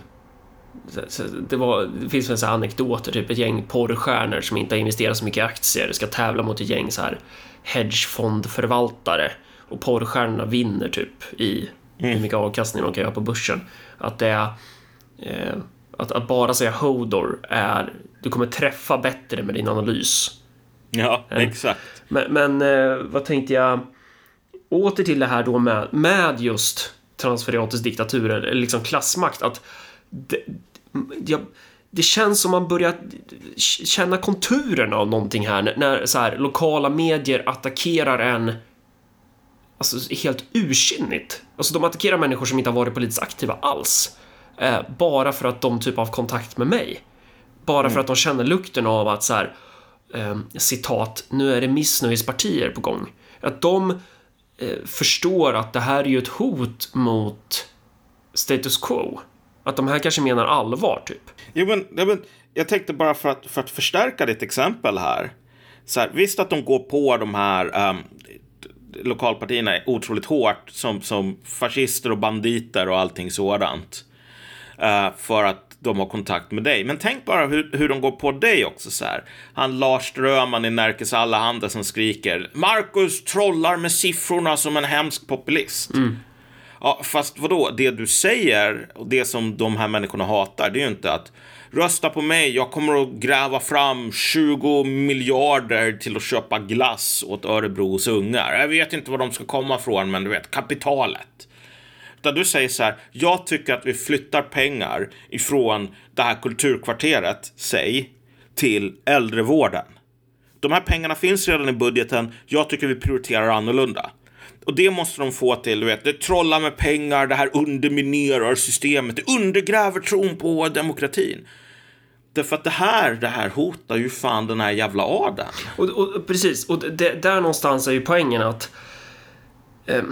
Det, var, det finns väl så här anekdoter, typ ett gäng porrstjärnor som inte har investerat så mycket i aktier ska tävla mot ett gäng så här hedgefondförvaltare och porrstjärnorna vinner typ i hur mycket avkastning de kan göra på börsen. Att det är... Eh, att, att bara säga Hodor är... Du kommer träffa bättre med din analys. Ja, exakt. Men, men eh, vad tänkte jag? Åter till det här då med, med just transferiatets diktatur, eller liksom klassmakt. Att det, jag, det känns som man börjar känna konturerna av någonting här när, när så här, lokala medier attackerar en Alltså helt ursinnigt. Alltså de attackerar människor som inte har varit politiskt aktiva alls. Eh, bara för att de typ har kontakt med mig. Bara för att de känner lukten av att så här, eh, citat, nu är det missnöjespartier på gång. Att de eh, förstår att det här är ju ett hot mot status quo. Att de här kanske menar allvar, typ. Jo, men, men jag tänkte bara för att, för att förstärka ditt exempel här. Så här visst att de går på de här um, lokalpartierna otroligt hårt som, som fascister och banditer och allting sådant. eh, för att de har kontakt med dig. Men tänk bara hur, hur de går på dig också så här. Han Lars Ströman i Närkes Allehanda som skriker Marcus trollar med siffrorna som en hemsk populist. Ja, fast vadå? Det du säger och det som de här människorna hatar, det är ju inte att rösta på mig, jag kommer att gräva fram 20 miljarder till att köpa glass åt Örebros ungar. Jag vet inte var de ska komma från, men du vet, kapitalet. Där du säger så här, jag tycker att vi flyttar pengar ifrån det här kulturkvarteret, säg, till äldrevården. De här pengarna finns redan i budgeten, jag tycker vi prioriterar annorlunda. Och det måste de få till, du vet, det trollar med pengar, det här underminerar systemet, det undergräver tron på demokratin. Därför att det här, det här hotar ju fan den här jävla adeln. Och, och, precis, och det, där någonstans är ju poängen att eh,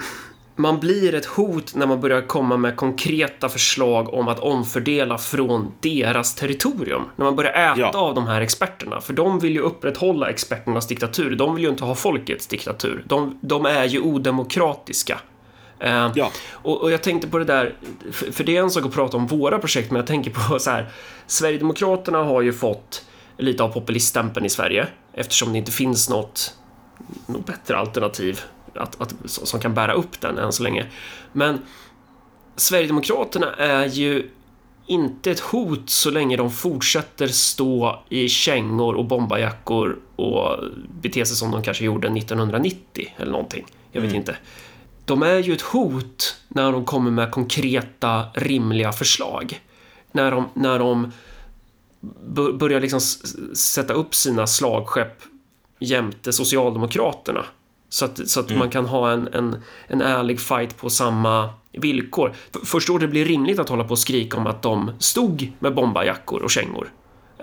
man blir ett hot när man börjar komma med konkreta förslag om att omfördela från deras territorium. När man börjar äta ja. av de här experterna. För de vill ju upprätthålla experternas diktatur. De vill ju inte ha folkets diktatur. De, de är ju odemokratiska. Uh, ja. och, och, jag tänkte på det där, för, för, det är en sak att prata om våra projekt, men jag tänker på så här. Sverigedemokraterna har ju fått lite av populiststämpeln i Sverige eftersom det inte finns något, något bättre alternativ att, att, som kan bära upp den än så länge. Men Sverigedemokraterna är ju inte ett hot så länge de fortsätter stå i kängor och bombarjackor och bete sig som de kanske gjorde 1990 eller någonting. Jag vet mm. inte. De är ju ett hot när de kommer med konkreta, rimliga förslag. När de, när de börjar liksom sätta upp sina slagskepp jämte Socialdemokraterna så att, så att mm. man kan ha en, en, en ärlig fight på samma villkor. Först då det blir rimligt att hålla på och skrika om att de stod med bombarjackor och kängor.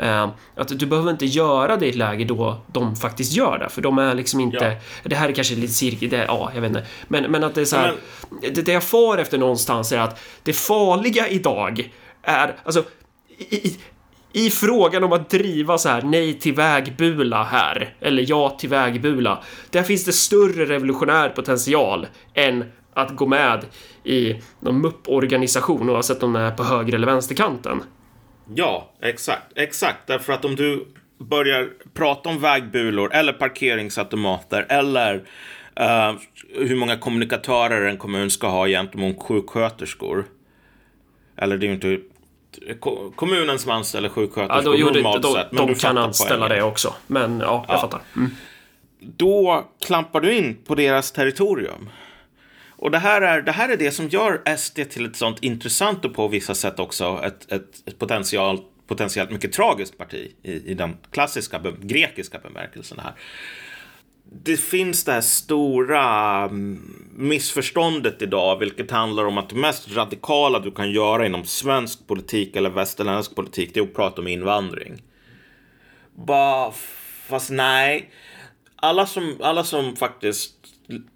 Uh, att du behöver inte göra det i ett läge då de faktiskt gör det, för de är liksom inte... Ja. Det här är kanske lite cirkel, det, ja, jag vet inte. Men, men att det är så här, men... det, det jag far efter någonstans är att det farliga idag är, alltså, i, i i frågan om att driva så här nej till vägbula här, eller ja till vägbula, där finns det större revolutionär potential än att gå med i någon MUP-organisation oavsett om den är på höger eller vänsterkanten. Ja, exakt, exakt, därför att om du börjar prata om vägbulor eller parkeringsautomater eller uh, hur många kommunikatörer en kommun ska ha gentemot sjuksköterskor. Eller det är ju inte kommunen som anställer sjuksköterskor ja, normalt det, sett. Men de kan anställa det också. Men ja, jag ja. fattar. Mm. Då klampar du in på deras territorium. Och det här, är, det här är det som gör SD till ett sånt intressant och på vissa sätt också ett, ett, ett potential, potentiellt mycket tragiskt parti i, i den klassiska grekiska bemärkelsen här det finns det här stora mm, missförståndet idag, vilket handlar om att det mest radikala du kan göra inom svensk politik eller västerländsk politik, det är att prata om invandring. Bara, fast nej. Alla som, alla som faktiskt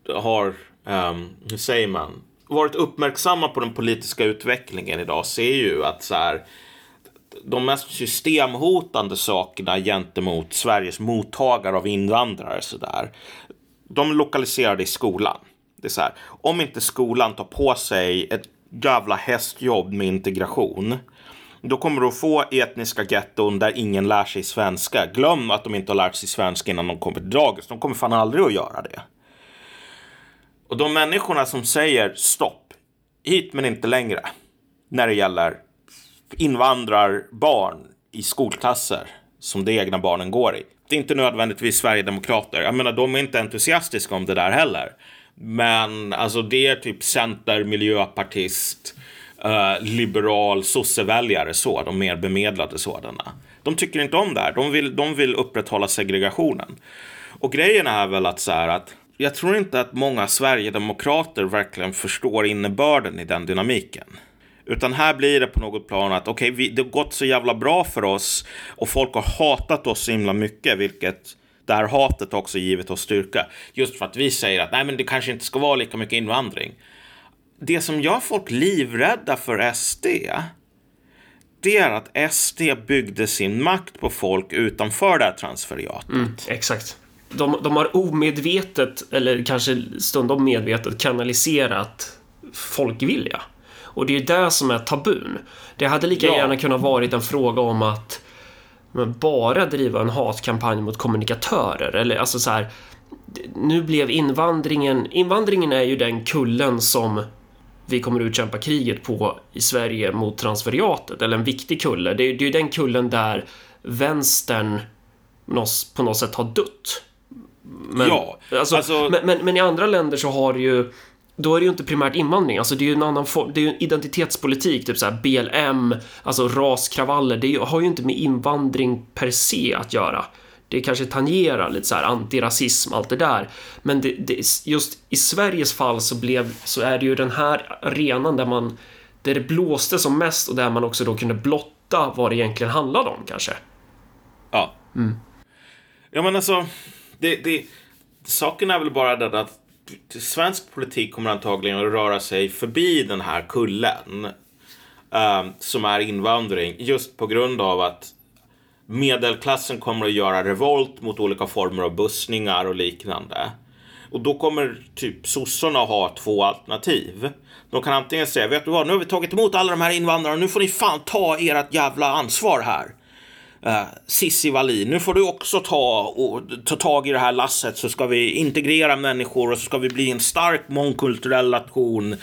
har, um, hur säger man, varit uppmärksamma på den politiska utvecklingen idag ser ju att så här, de mest systemhotande sakerna gentemot Sveriges mottagare av invandrare så där, de lokaliserade i skolan. Det är så här, om inte skolan tar på sig ett jävla hästjobb med integration, då kommer du att få etniska getton där ingen lär sig svenska. Glöm att de inte har lärt sig svenska innan de kommer till dagis. De kommer fan aldrig att göra det. Och de människorna som säger stopp, hit men inte längre, när det gäller invandrarbarn i skolklasser som de egna barnen går i. Det är inte nödvändigtvis Sverigedemokrater. Jag menar, de är inte entusiastiska om det där heller. Men alltså det är typ center, miljöpartist, eh, liberal, sosseväljare så, de mer bemedlade sådana. De tycker inte om det här. De vill, de vill upprätthålla segregationen. Och grejen är väl att så här att jag tror inte att många sverigedemokrater verkligen förstår innebörden i den dynamiken. Utan här blir det på något plan att okej, okay, det har gått så jävla bra för oss och folk har hatat oss så himla mycket, vilket det här hatet också givit oss styrka. Just för att vi säger att nej, men det kanske inte ska vara lika mycket invandring. Det som gör folk livrädda för SD, det är att SD byggde sin makt på folk utanför det här transferiatet. Mm, exakt. De, de har omedvetet, eller kanske stundom medvetet, kanaliserat folkvilja. Och det är det som är tabun. Det hade lika ja. gärna kunnat varit en fråga om att bara driva en hatkampanj mot kommunikatörer. Eller alltså så här, nu blev invandringen... Invandringen är ju den kullen som vi kommer att utkämpa kriget på i Sverige mot transferiatet, eller en viktig kulle. Det är, det är ju den kullen där vänstern på något sätt har dött. Men, Ja, alltså, alltså- Men, men, men i andra länder så har ju då är det ju inte primärt invandring, alltså det är ju en annan form, det är ju en identitetspolitik, typ såhär BLM, alltså raskravaller, det har ju inte med invandring per se att göra. Det kanske tangerar lite så här antirasism, allt det där. Men det, det, just i Sveriges fall så blev, så är det ju den här arenan där man, där det blåste som mest och där man också då kunde blotta vad det egentligen handlade om kanske. Ja. Ja, men alltså, det, det, saken är väl bara den att svensk politik kommer antagligen att röra sig förbi den här kullen eh, som är invandring just på grund av att medelklassen kommer att göra revolt mot olika former av bussningar och liknande. Och då kommer typ sossarna ha två alternativ. De kan antingen säga, vet du vad, nu har vi tagit emot alla de här invandrarna, nu får ni fan ta ert jävla ansvar här. Sissi Cissi Wallin, nu får du också ta, och, ta tag i det här lasset så ska vi integrera människor och så ska vi bli en stark mångkulturell nation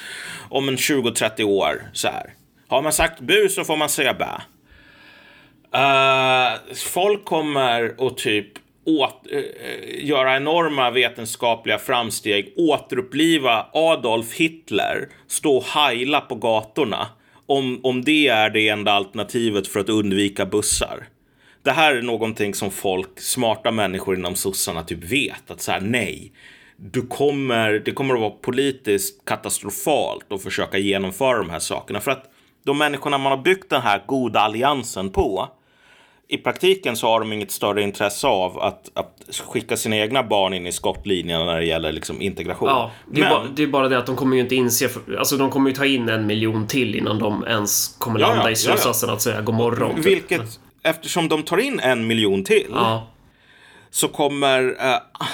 om en 20-30 år. Så här. Har man sagt bu så får man säga bä. Uh, folk kommer att typ åt, uh, göra enorma vetenskapliga framsteg, återuppliva Adolf Hitler, stå och heila på gatorna. Om, om det är det enda alternativet för att undvika bussar. Det här är någonting som folk, smarta människor inom sossarna typ vet. Att så här, nej. Du kommer, det kommer att vara politiskt katastrofalt att försöka genomföra de här sakerna. För att de människorna man har byggt den här goda alliansen på i praktiken så har de inget större intresse av att, att skicka sina egna barn in i skottlinjen när det gäller liksom integration. Ja, det är, Men, bara, det är bara det att de kommer ju inte inse, alltså de kommer ju ta in en miljon till innan de ens kommer Ja, landa ja, i ja, slutsatsen att säga god morgon. typ. vilket, eftersom de tar in en miljon till Ja, så kommer eh,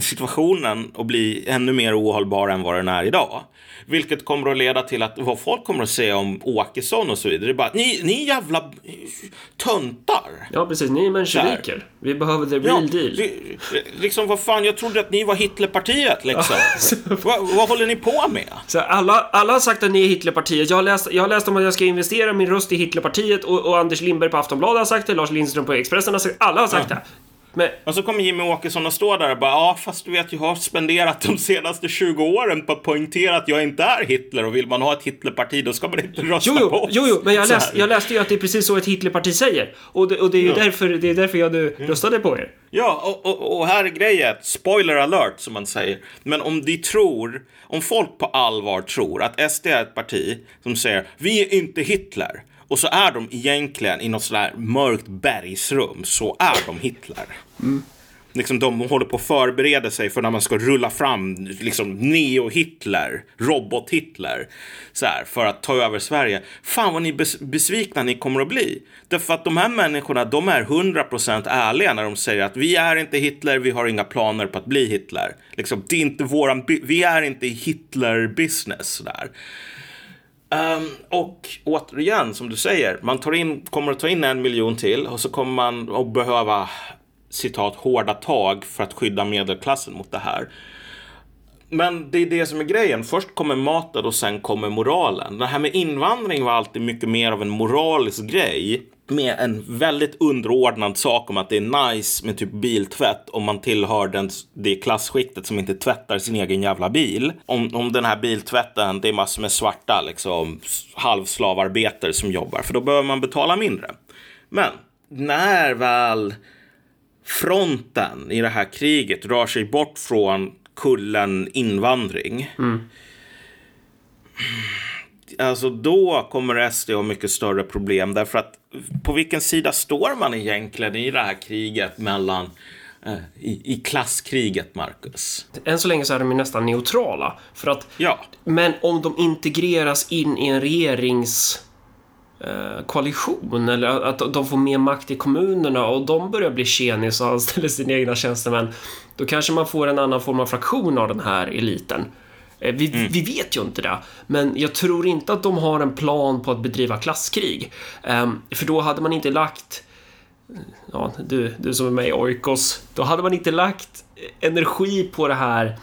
situationen att bli ännu mer ohållbar än vad den är idag. Vilket kommer att leda till att vad folk kommer att säga om Åkesson och så vidare, det är bara ni, ni jävla töntar. ja precis. Ni är mensjeviker. Vi behöver the real deal. det- liksom vad fan, jag trodde att ni var Hitlerpartiet liksom. vad, vad håller ni på med? Så alla, alla har sagt att ni är Hitlerpartiet. Jag har, läst, jag har läst om att jag ska investera min röst i Hitlerpartiet och, och Anders Lindberg på Aftonbladet har sagt det, Lars Lindström på Expressen har sagt Alla har sagt det. Men Och så kommer Jimmy Åkesson att stå där och bara, ja fast du vet jag har spenderat de senaste 20 åren på att poängtera att jag inte är Hitler och vill man ha ett Hitlerparti då ska man inte rösta Jo, på jo, oss. jo, jo men jag, läst, jag läste ju att det är precis så ett Hitlerparti säger. Och det, och det är ju Ja. därför, det är därför jag nu röstade på er. Ja, och, och, och här är grejen, spoiler alert som man säger. Men om de tror, om folk på allvar tror att SD är ett parti som säger vi är inte Hitler och så är de egentligen i något sådär mörkt bergsrum så är de Hitler. Liksom de håller på att förbereda sig för när man ska rulla fram liksom neo-Hitler, robot-Hitler, så här, för att ta över Sverige. Fan vad ni bes- besvikna ni kommer att bli. Därför att de här människorna, de är 100% ärliga när de säger att vi är inte Hitler, vi har inga planer på att bli Hitler. Liksom, det är inte våran, vi är inte i Hitler-business där. Um, och återigen, som du säger, man tar in, kommer att ta in en miljon till och så kommer man att behöva citat hårda tag för att skydda medelklassen mot det här. Men det är det som är grejen. Först kommer maten och sen kommer moralen. Det här med invandring var alltid mycket mer av en moralisk grej. Med en väldigt underordnad sak om att det är nice med typ biltvätt om man tillhör den, det klasskiktet som inte tvättar sin egen jävla bil. Om, om den här biltvätten, det är massor med svarta liksom halvslavarbetare som jobbar. För då behöver man betala mindre. Men när väl fronten i det här kriget rör sig bort från kullen invandring. Mm. Alltså då kommer SD ha mycket större problem därför att på vilken sida står man egentligen i det här kriget mellan eh, i, i klasskriget, Marcus? Än så länge så är de ju nästan neutrala. För att, Ja, men om de integreras in i en regerings eh, koalition eller att de får mer makt i kommunerna och de börjar bli tjenis och anställer sina egna tjänstemän. Då kanske man får en annan form av fraktion av den här eliten. Eh, Vi, vi vet ju inte det, men jag tror inte att de har en plan på att bedriva klasskrig. Ehm, för då hade man inte lagt ja, du, du som är med i Oikos, då hade man inte lagt energi på det här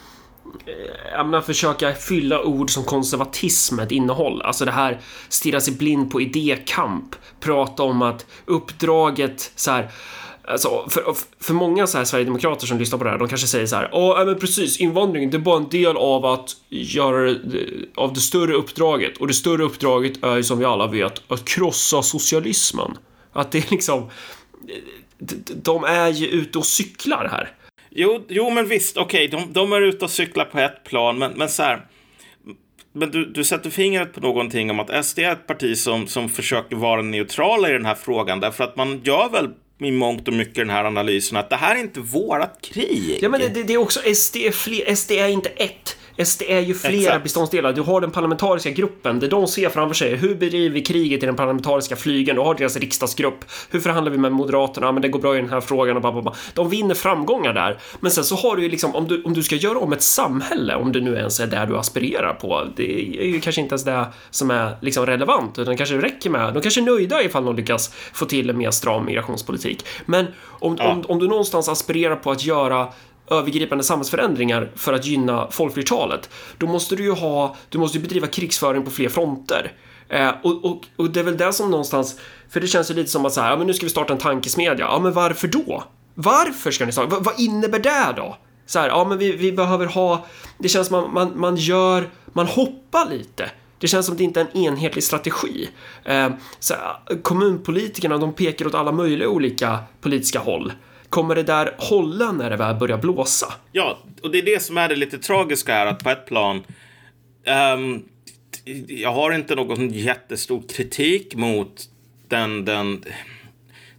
jag menar, försöka fylla ord som konservatism med ett innehåll. Alltså det här stirra sig blind på idékamp, prata om att uppdraget så här Alltså, för, för många så här sverigedemokrater som lyssnar på det här, de kanske säger så här, ja men precis, invandring, det är bara en del av att göra av det större uppdraget och det större uppdraget är ju som vi alla vet att krossa socialismen. Att det är liksom, de är ju ute och cyklar här. Jo, jo men visst, okej, okay, de, de, är ute och cyklar på ett plan, men, men så här, men du, du sätter fingret på någonting om att SD är ett parti som, som försöker vara neutrala i den här frågan, därför att man gör väl i mångt och mycket den här analysen att det här är inte vårat krig. Ja, men det, det är också SD, fler, SD är inte ett. SD är ju flera Exakt. beståndsdelar. Du har den parlamentariska gruppen där de ser framför sig hur bedriver vi kriget i den parlamentariska flygen? Du har deras riksdagsgrupp. Hur förhandlar vi med Moderaterna? Men det går bra i den här frågan och bara, De vinner framgångar där. Men sen så har du ju liksom om du, om du ska göra om ett samhälle, om det nu ens är där du aspirerar på. Det är ju kanske inte ens det som är liksom relevant, utan det kanske räcker med. De kanske är nöjda ifall de lyckas få till en mer stram migrationspolitik. Men om, ja. om, om du någonstans aspirerar på att göra övergripande samhällsförändringar för att gynna folkflertalet, då måste du ju ha, du måste ju bedriva krigsföring på fler fronter. Eh, och, och, och, det är väl det som någonstans, för det känns ju lite som att så här, ja men nu ska vi starta en tankesmedja. Ja men varför då? Varför ska ni starta? V vad innebär det då? Så här, ja men vi, vi behöver ha, det känns som man, man, man gör, man hoppar lite. Det känns som att det inte är en enhetlig strategi. Eh, så, kommunpolitikerna, de pekar åt alla möjliga olika politiska håll. Kommer det där hålla när det väl börjar blåsa? Ja, och det är det som är det lite tragiska här, att på ett plan um, jag har inte någon jättestor kritik mot den, den,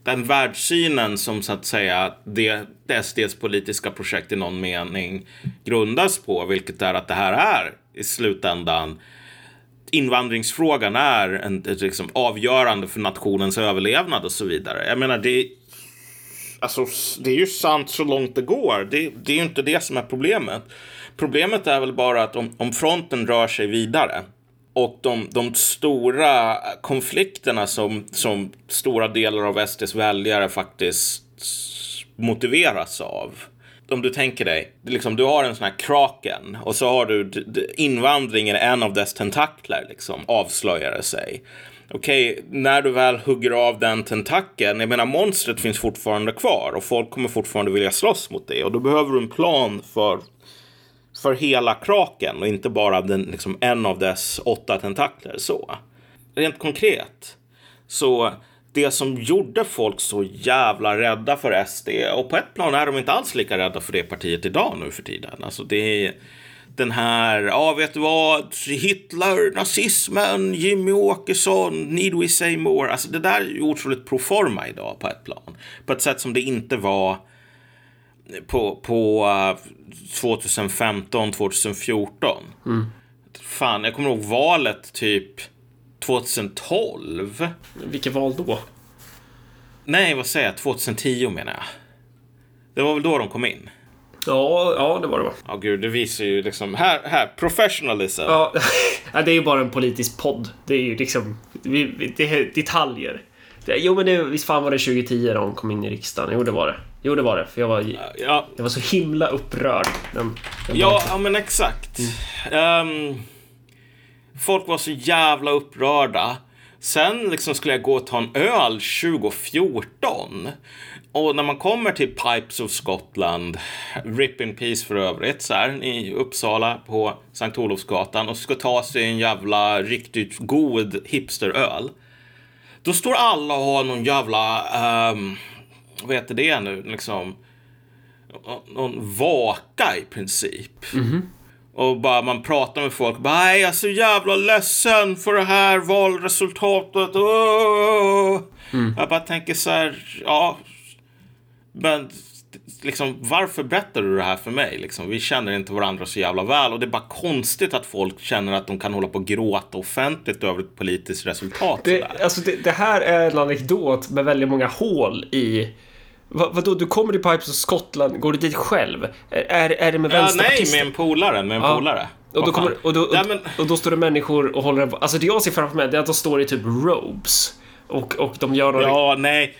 den världssynen som så att säga det, det SDs politiska projekt i någon mening grundas på, vilket är att det här är i slutändan invandringsfrågan är en, liksom, avgörande för nationens överlevnad och så vidare. Jag menar, det, alltså, det är ju sant så långt det går. Det, det är ju inte det som är problemet. Problemet är väl bara att om, om fronten rör sig vidare och de, de stora konflikterna som, som stora delar av SDs väljare faktiskt motiveras av. Om du tänker dig, liksom, du har en sån här kraken och så har du invandringen, en av dess tentakler, liksom, avslöjar sig okej, okay, när du väl hugger av den tentakeln, jag menar monstret finns fortfarande kvar och folk kommer fortfarande vilja slåss mot det och då behöver du en plan för för hela kraken och inte bara den, liksom, en av dess åtta tentakler. Så. Rent konkret, så det som gjorde folk så jävla rädda för SD, och på ett plan är de inte alls lika rädda för det partiet idag nu för tiden. Alltså det är den här, ja vet du vad, Hitler, nazismen, Jimmy Åkesson, need we say more. Alltså det där är ju otroligt proforma idag på ett plan. På ett sätt som det inte var på, på 2015, 2014. Mm. Fan, jag kommer ihåg valet typ 2012. Vilket val då? Nej, vad säger jag? 2010 menar jag. Det var väl då de kom in. Ja, ja det var det va? Ja, gud, det visar ju liksom... Här, här, professionalism. Ja, det är ju bara en politisk podd. Det är ju liksom... Det är detaljer. jo, men det, visst fan var det 2010 de kom in i riksdagen? Jo, det var det. Jo, det var det. För jag var, ja. jag var så himla upprörd. Den, den ja, ja, men exakt. Mm. Um, folk var så jävla upprörda. Sen liksom skulle jag gå och ta en öl 2014. Och när man kommer till Pipes of Scotland, Rip in Peace för övrigt, så här, i Uppsala på Sankt Olofsgatan och ska ta sig en jävla riktigt god hipsteröl. Då står alla och har någon jävla, um, vad heter det nu, liksom, någon vaka i princip. Mm -hmm. Och bara man pratar med folk. Bara, Nej, jag är så jävla ledsen för det här valresultatet. Mm. Jag bara tänker så här, ja, men liksom, varför berättar du det här för mig? Liksom, vi känner inte varandra så jävla väl och det är bara konstigt att folk känner att de kan hålla på och gråta offentligt över ett politiskt resultat. Det, alltså det, det, här är en anekdot med väldigt många hål i vad, vadå, du kommer till Pipes of Scotland, går du dit själv? Är, är det med ja, Nej, med en polare, med en ja. polare. Och då, kommer, och, då, och, men... och då står det människor och håller en... Alltså det jag ser framför mig, det är att de står i typ robes. Och, och de gör. Ja, nej.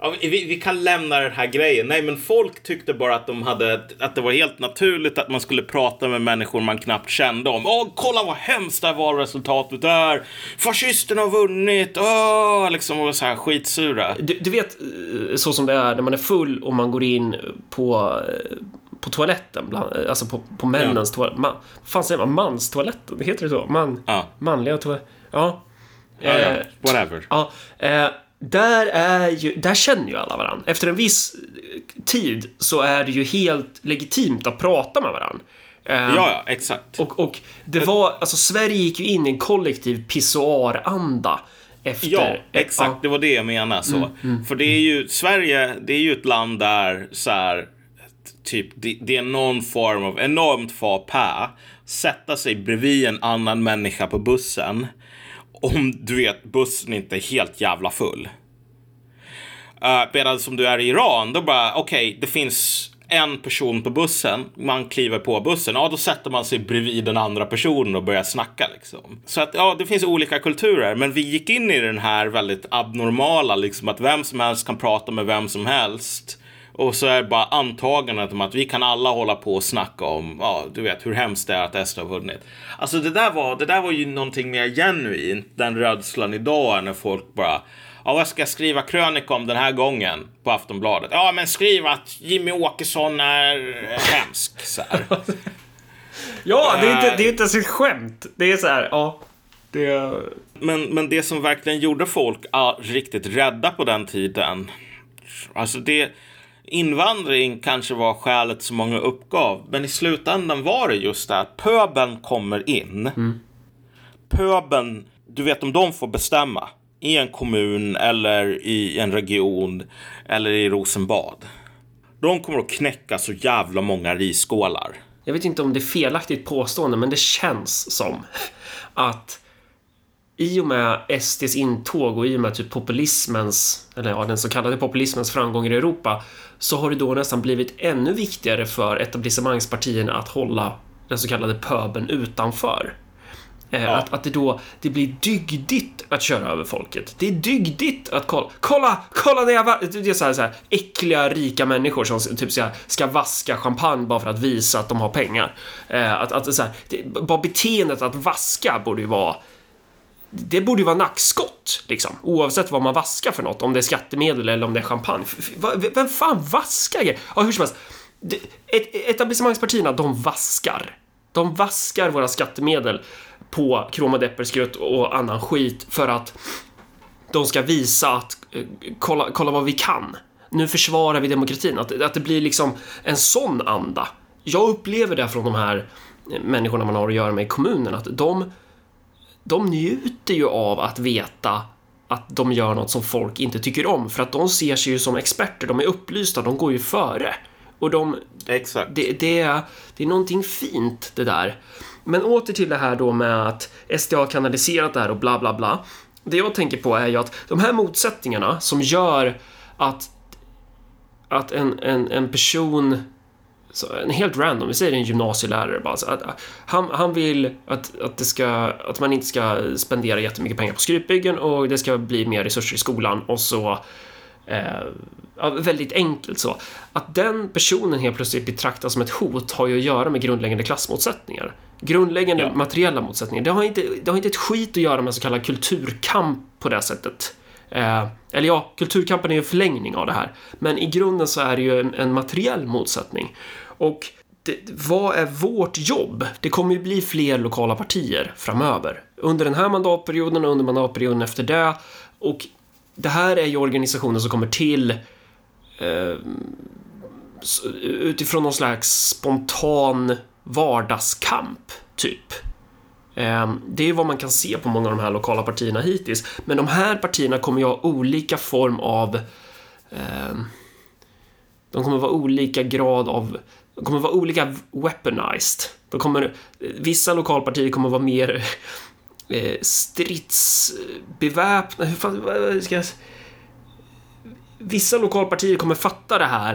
Ja, vi, vi kan lämna den här grejen. Nej, men folk tyckte bara att de hade att det var helt naturligt att man skulle prata med människor man knappt kände om. Åh, kolla vad hemskt det här valresultatet är. Fascisterna har vunnit. Åh, liksom och så här skitsura. Du, du vet eh, så som det är när man är full och man går in på eh, på toaletten, bland, alltså på, på männens ja. toalett. Man, fan säger man? Manstoaletten? Heter det så? Man, ja. Manliga toaletter. Ja. Ja, ja. Eh, Whatever. Ja. Eh, där, är ju, där känner ju alla varandra. Efter en viss tid så är det ju helt legitimt att prata med varandra. Um, ja, ja, exakt. Och, och det var, alltså Sverige gick ju in i en kollektiv pissoaranda. Efter, ja, exakt. Ja. Det var det jag menade. Så. Mm, mm, För det är ju, Sverige, det är ju ett land där så här, typ, det, det är någon form av enormt fapä. Sätta sig bredvid en annan människa på bussen om du vet bussen inte är helt jävla full. Uh, medan som du är i Iran, då bara okej, okay, det finns en person på bussen, man kliver på bussen, ja då sätter man sig bredvid den andra personen och börjar snacka liksom. Så att ja, det finns olika kulturer, men vi gick in i den här väldigt abnormala, liksom att vem som helst kan prata med vem som helst. Och så är det bara antagandet om att vi kan alla hålla på och snacka om, ja, du vet hur hemskt det är att SD har vunnit. Alltså det där var, det där var ju någonting mer genuint, den rädslan idag när folk bara, ja, vad ska jag skriva krönika om den här gången på Aftonbladet? Ja, men skriv att Jimmy Åkesson är hemsk. Så ja, det är inte, det är inte ens ett skämt. Det är så här, ja. Det... Men, men det som verkligen gjorde folk ja, riktigt rädda på den tiden, alltså det invandring kanske var skälet som många uppgav. Men i slutändan var det just det att pöbeln kommer in. Mm. Pöbeln, du vet om de får bestämma i en kommun eller i en region eller i Rosenbad. De kommer att knäcka så jävla många risskålar. Jag vet inte om det är felaktigt påstående, men det känns som att i och med SDs intåg och i och med typ populismens, eller ja, den så kallade populismens framgångar i Europa så har det då nästan blivit ännu viktigare för etablissemangspartierna att hålla den så kallade pöben utanför. Eh, ja. Att, att det då det blir dygdigt att köra över folket. Det är dygdigt att kolla. Kolla! Kolla när jag Det är så här, så här äckliga, rika människor som typ så här, ska vaska champagne bara för att visa att de har pengar. Eh, att, att, så här, det, bara beteendet att vaska borde ju vara det borde ju vara nackskott, liksom. Oavsett vad man vaskar för något. Om det är skattemedel eller om det är champagne. Vem fan vaskar grejer? Ja, hur som helst. Etablissemangspartierna, de vaskar. De vaskar våra skattemedel på kromadepperskrutt och annan skit för att de ska visa att eh, kolla, kolla vad vi kan. Nu försvarar vi demokratin. Att, att det blir liksom en sån anda. Jag upplever det från de här eh, människorna man har att göra med i kommunen, att de de njuter ju av att veta att de gör något som folk inte tycker om för att de ser sig ju som experter, de är upplysta, de går ju före. Och de... Exakt. Det, det, är, det är någonting fint det där. Men åter till det här då med att SD har kanaliserat det här och bla bla bla. Det jag tänker på är ju att de här motsättningarna som gör att, att en, en, en person så en helt random, vi säger en gymnasielärare bara. Så att, han, han vill att, att, det ska, att man inte ska spendera jättemycket pengar på skrytbyggen och det ska bli mer resurser i skolan och så eh, väldigt enkelt så. Att den personen helt plötsligt betraktas som ett hot har ju att göra med grundläggande klassmotsättningar. Grundläggande ja. materiella motsättningar. Det har, inte, det har inte ett skit att göra med så kallad kulturkamp på det sättet. Eh, eller ja, kulturkampen är ju en förlängning av det här. Men i grunden så är det ju en, en materiell motsättning. Och det, vad är vårt jobb? Det kommer ju bli fler lokala partier framöver. Under den här mandatperioden och under mandatperioden efter det. Och det här är ju organisationer som kommer till eh, utifrån någon slags spontan vardagskamp, typ. Eh, det är vad man kan se på många av de här lokala partierna hittills. Men de här partierna kommer ju ha olika form av eh, de kommer vara olika grad av de kommer vara olika weaponized. De kommer, vissa lokalpartier kommer vara mer eh, stridsbeväpnade. Hur fan, ska jag... Vissa lokalpartier kommer fatta det här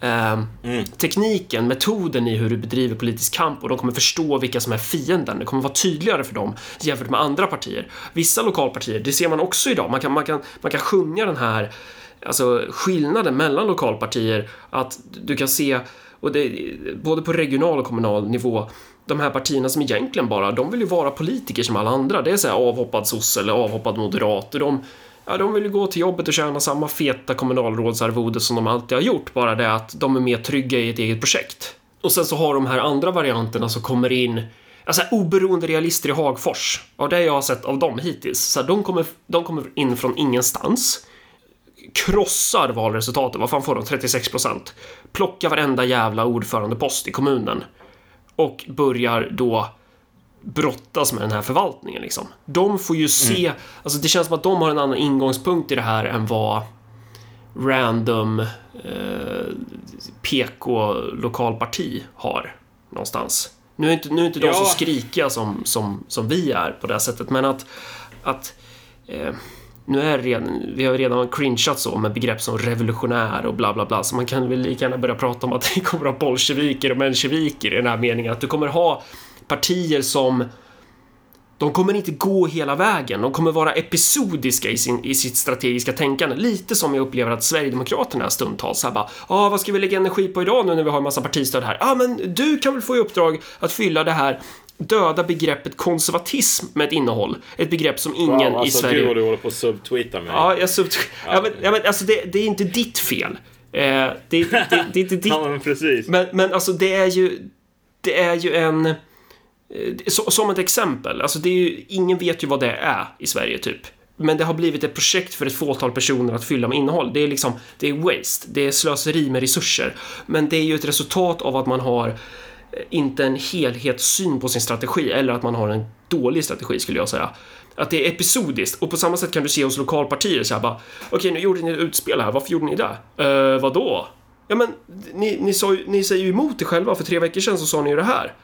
eh, mm. tekniken, metoden i hur du bedriver politisk kamp och de kommer förstå vilka som är fienden. Det kommer vara tydligare för dem jämfört med andra partier. Vissa lokalpartier, det ser man också idag, man kan, man kan, man kan skönja den här alltså skillnaden mellan lokalpartier, att du kan se, och det, både på regional och kommunal nivå, de här partierna som egentligen bara, de vill ju vara politiker som alla andra. Det är så här avhoppad sosse eller avhoppad moderat. De, ja, de vill ju gå till jobbet och tjäna samma feta kommunalrådsarvode som de alltid har gjort, bara det att de är mer trygga i ett eget projekt. Och sen så har de här andra varianterna som kommer in Alltså oberoende realister i Hagfors, av det jag har sett av dem hittills, så här, de, kommer, de kommer in från ingenstans, krossar valresultatet, vad fan får de? 36 procent. Plockar varenda jävla ordförandepost i kommunen och börjar då brottas med den här förvaltningen liksom. De får ju se, mm. alltså det känns som att de har en annan ingångspunkt i det här än vad random eh, PK-lokalparti har någonstans. Nu är inte, nu är inte de ja. så skrikiga som, som, som vi är på det sättet, men att, att eh, nu är redan, vi har redan cringeat så med begrepp som revolutionär och bla bla bla, så man kan väl lika gärna börja prata om att vi kommer att ha bolsjeviker och mensjeviker i den här meningen, att du kommer ha partier som de kommer inte gå hela vägen, de kommer vara episodiska i, sin, i sitt strategiska tänkande. Lite som jag upplever att Sverigedemokraterna stundtals här bara, ja, ah, vad ska vi lägga energi på idag nu när vi har en massa partistöd här? Ja, ah, men du kan väl få i uppdrag att fylla det här döda begreppet konservatism med ett innehåll. Ett begrepp som ingen wow, alltså, i Sverige... Gud vad du håller på att subtweeta mig. Ja, jag subtweetar. Ja. ja, men, ja, men alltså det, det, är inte ditt fel. Eh, det, det, det, det, är inte ditt... ja, men precis. Men, men alltså det är ju... Det är ju en... Eh, så, som ett exempel, alltså det är ju, ingen vet ju vad det är i Sverige typ. Men det har blivit ett projekt för ett fåtal personer att fylla med innehåll. Det är liksom, det är waste, det är slöseri med resurser. Men det är ju ett resultat av att man har inte en helhetssyn på sin strategi eller att man har en dålig strategi skulle jag säga. Att det är episodiskt och på samma sätt kan du se hos lokalpartier så här bara okej okay, nu gjorde ni ett utspel här, varför gjorde ni det? Uh, vadå? Ja men ni, ni, sa, ni säger ju emot det själva, för tre veckor sedan så sa ni ju det här.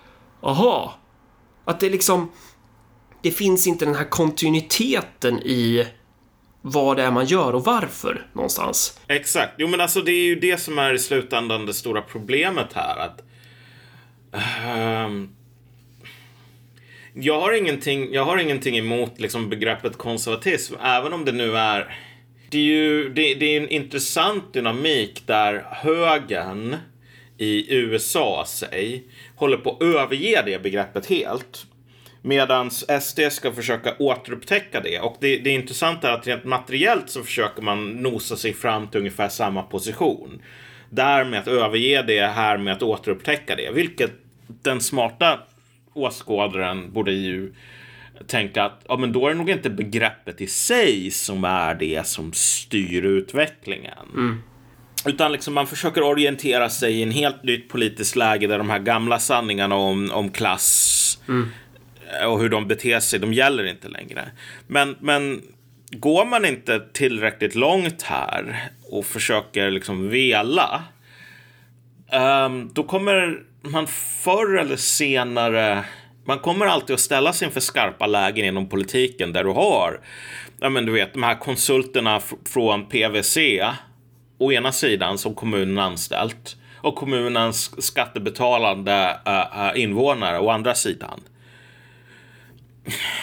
Aha. Att det liksom det finns inte den här kontinuiteten i vad det är man gör och varför någonstans. Exakt. Jo, men alltså det är ju det som är i slutändan det stora problemet här. Att Um, jag, har ingenting, jag har ingenting emot liksom, begreppet konservatism, även om det nu är... Det är ju det, det är en intressant dynamik där högern i USA, säg, håller på att överge det begreppet helt. Medan SD ska försöka återupptäcka det. Och det, det intressanta är att rent materiellt så försöker man nosa sig fram till ungefär samma position där med att överge det, här med att återupptäcka det. Vilket den smarta åskådaren borde ju tänka att ja, men då är det nog inte begreppet i sig som är det som styr utvecklingen. Mm. Utan liksom man försöker orientera sig i en helt nytt politiskt läge där de här gamla sanningarna om, om klass mm. och hur de beter sig, de gäller inte längre. Men, men går man inte tillräckligt långt här och försöker liksom vela, um, då kommer man förr eller senare man kommer alltid att ställas inför skarpa lägen inom politiken där du har, ja men du vet, de här konsulterna från PVC å ena sidan som kommunen anställt och kommunens skattebetalande uh, invånare å andra sidan.